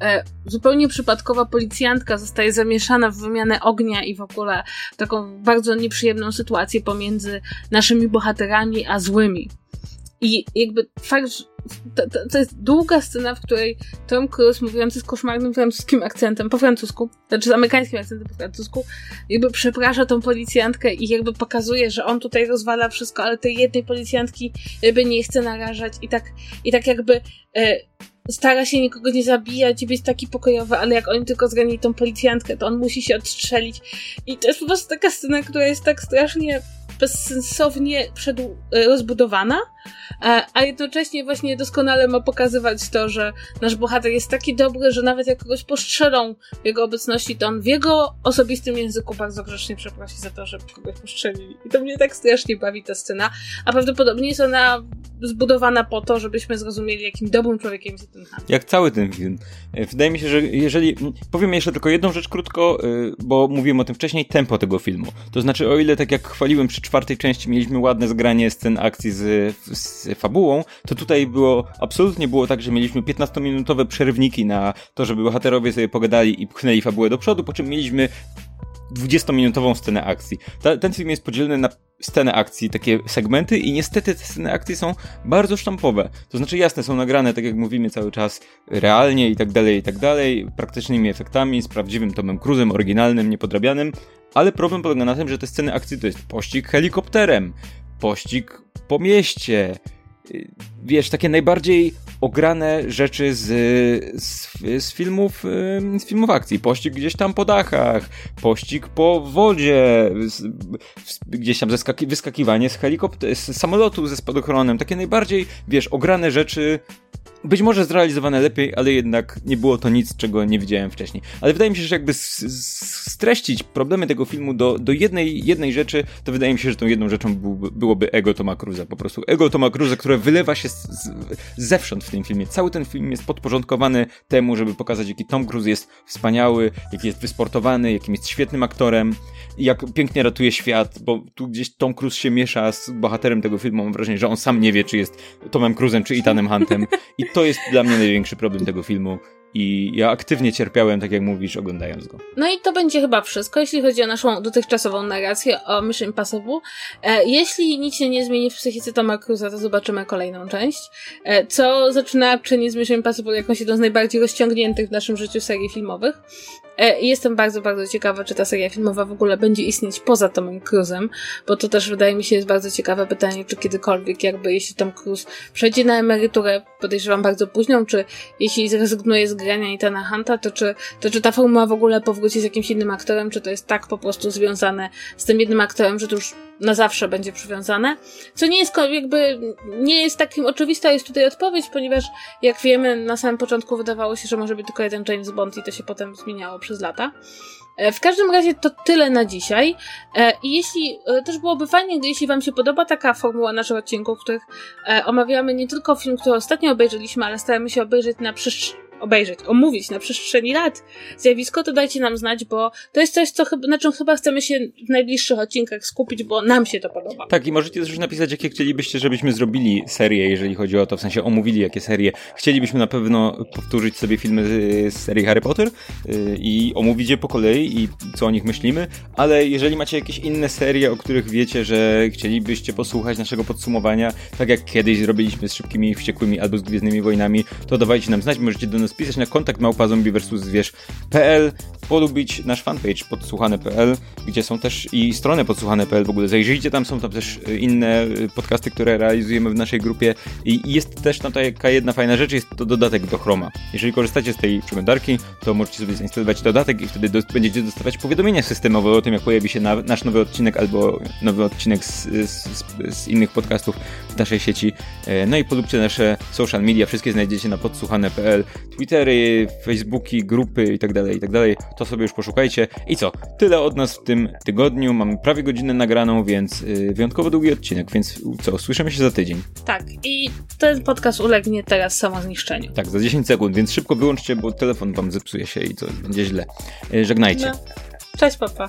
Speaker 1: e, zupełnie przypadkowa policjantka zostaje zamieszana w wymianę ognia i w ogóle taką bardzo nieprzyjemną sytuację pomiędzy naszymi bohaterami a złymi. I jakby fakt, że to, to, to, jest długa scena, w której Tom Cruise, mówiący z koszmarnym francuskim akcentem po francusku, znaczy z amerykańskim akcentem po francusku, jakby przeprasza tą policjantkę i jakby pokazuje, że on tutaj rozwala wszystko, ale tej jednej policjantki jakby nie chce narażać i tak, i tak jakby e, stara się nikogo nie zabijać i być taki pokojowy, ale jak oni tylko zranili tą policjantkę, to on musi się odstrzelić. I to jest po prostu taka scena, która jest tak strasznie bezsensownie przed, e, rozbudowana, e, a jednocześnie właśnie doskonale ma pokazywać to, że nasz bohater jest taki dobry, że nawet jak kogoś postrzelą w jego obecności, to on w jego osobistym języku bardzo grzecznie przeprosi za to, że kogoś postrzelili. I to mnie tak strasznie bawi ta scena, a prawdopodobnie jest ona zbudowana po to, żebyśmy zrozumieli, jakim dobrym człowiekiem jest ten Han.
Speaker 2: Jak cały ten film. E, wydaje mi się, że jeżeli... Powiem jeszcze tylko jedną rzecz krótko, bo mówiłem o tym wcześniej, tempo tego filmu. To znaczy, o ile tak jak chwaliłem przy czwartej części mieliśmy ładne zgranie scen akcji z, z fabułą, to tutaj było, absolutnie było tak, że mieliśmy 15-minutowe przerywniki na to, żeby bohaterowie sobie pogadali i pchnęli fabułę do przodu, po czym mieliśmy 20-minutową scenę akcji. Ta, ten film jest podzielony na scenę akcji, takie segmenty i niestety te sceny akcji są bardzo sztampowe. To znaczy jasne, są nagrane, tak jak mówimy cały czas, realnie i tak dalej, i tak dalej, praktycznymi efektami, z prawdziwym Tomem Cruzem, oryginalnym, niepodrabianym, ale problem polega na tym, że te sceny akcji to jest pościg helikopterem, pościg po mieście, y, wiesz, takie najbardziej ograne rzeczy z, z, z, filmów, z filmów akcji. Pościg gdzieś tam po dachach, pościg po wodzie, gdzieś tam wyskakiwanie z helikoptera, z samolotu ze spadochronem. Takie najbardziej, wiesz, ograne rzeczy być może zrealizowane lepiej, ale jednak nie było to nic, czego nie widziałem wcześniej. Ale wydaje mi się, że jakby streścić problemy tego filmu do, do jednej, jednej rzeczy, to wydaje mi się, że tą jedną rzeczą byłby, byłoby ego Toma Cruza. Po prostu ego Toma Cruza, które wylewa się z, z, zewsząd w tym filmie. Cały ten film jest podporządkowany temu, żeby pokazać, jaki Tom Cruise jest wspaniały, jaki jest wysportowany, jakim jest świetnym aktorem, jak pięknie ratuje świat, bo tu gdzieś Tom Cruise się miesza z bohaterem tego filmu. Mam wrażenie, że on sam nie wie, czy jest Tomem Cruzem, czy Ethanem Huntem. I to jest dla mnie największy problem tego filmu. I ja aktywnie cierpiałem, tak jak mówisz, oglądając go.
Speaker 1: No i to będzie chyba wszystko, jeśli chodzi o naszą dotychczasową narrację o Mission Impossible. E, jeśli nic się nie zmieni w psychice Toma Cruza, to zobaczymy kolejną część. E, co zaczyna czynić Mission Impossible jakąś jedną z najbardziej rozciągniętych w naszym życiu serii filmowych. E, jestem bardzo, bardzo ciekawa, czy ta seria filmowa w ogóle będzie istnieć poza Tomem Cruzem, bo to też wydaje mi się jest bardzo ciekawe pytanie, czy kiedykolwiek jakby, jeśli Tom Cruise przejdzie na emeryturę, podejrzewam bardzo późną, czy jeśli zrezygnuje z grania Ethana Hunta, to czy, to czy ta formuła w ogóle powróci z jakimś innym aktorem, czy to jest tak po prostu związane z tym jednym aktorem, że to już na zawsze będzie przywiązane. Co nie jest jakby, nie jest takim oczywista jest tutaj odpowiedź, ponieważ jak wiemy, na samym początku wydawało się, że może być tylko jeden James Bond i to się potem zmieniało przez lata. E, w każdym razie to tyle na dzisiaj. E, I jeśli e, też byłoby fajnie, jeśli Wam się podoba taka formuła naszych odcinków, w których omawiamy nie tylko film, który ostatnio obejrzeliśmy, ale staramy się obejrzeć na przestrzeni obejrzeć, omówić na przestrzeni lat zjawisko, to dajcie nam znać, bo to jest coś, co chyba, na czym chyba chcemy się w najbliższych odcinkach skupić, bo nam się to podoba.
Speaker 2: Tak, i możecie też napisać, jakie chcielibyście, żebyśmy zrobili serię, jeżeli chodzi o to, w sensie omówili jakie serie. Chcielibyśmy na pewno powtórzyć sobie filmy z serii Harry Potter yy, i omówić je po kolei i co o nich myślimy, ale jeżeli macie jakieś inne serie, o których wiecie, że chcielibyście posłuchać naszego podsumowania, tak jak kiedyś zrobiliśmy z Szybkimi i Wściekłymi albo z Gwiezdnymi Wojnami, to dawajcie nam znać, możecie do nas pisać na kontakt małpa zombie zwierz.pl, polubić nasz fanpage podsłuchane.pl, gdzie są też i strony podsłuchane.pl w ogóle. Zajrzyjcie, tam są tam też y, inne y, podcasty, które realizujemy w naszej grupie i jest też tam taka jedna fajna rzecz, jest to dodatek do Chroma. Jeżeli korzystacie z tej przeglądarki, to możecie sobie zainstalować dodatek i wtedy będziecie dostawać powiadomienia systemowe o tym, jak pojawi się na, nasz nowy odcinek albo nowy odcinek z, z, z, innych podcastów w naszej sieci. E, no i polubcie nasze social media, wszystkie znajdziecie na podsłuchane.pl, Twittery, Facebooki, grupy itd., tak itd. Tak to sobie już poszukajcie. I co? Tyle od nas w tym tygodniu. Mamy prawie godzinę nagraną, więc yy, wyjątkowo długi odcinek, więc co? Słyszymy się za tydzień.
Speaker 1: Tak, i ten podcast ulegnie teraz samozniszczeniu.
Speaker 2: Tak, za 10 sekund, więc szybko wyłączcie, bo telefon wam zepsuje się i co? Będzie źle. Yy, żegnajcie. No.
Speaker 1: Cześć, papa.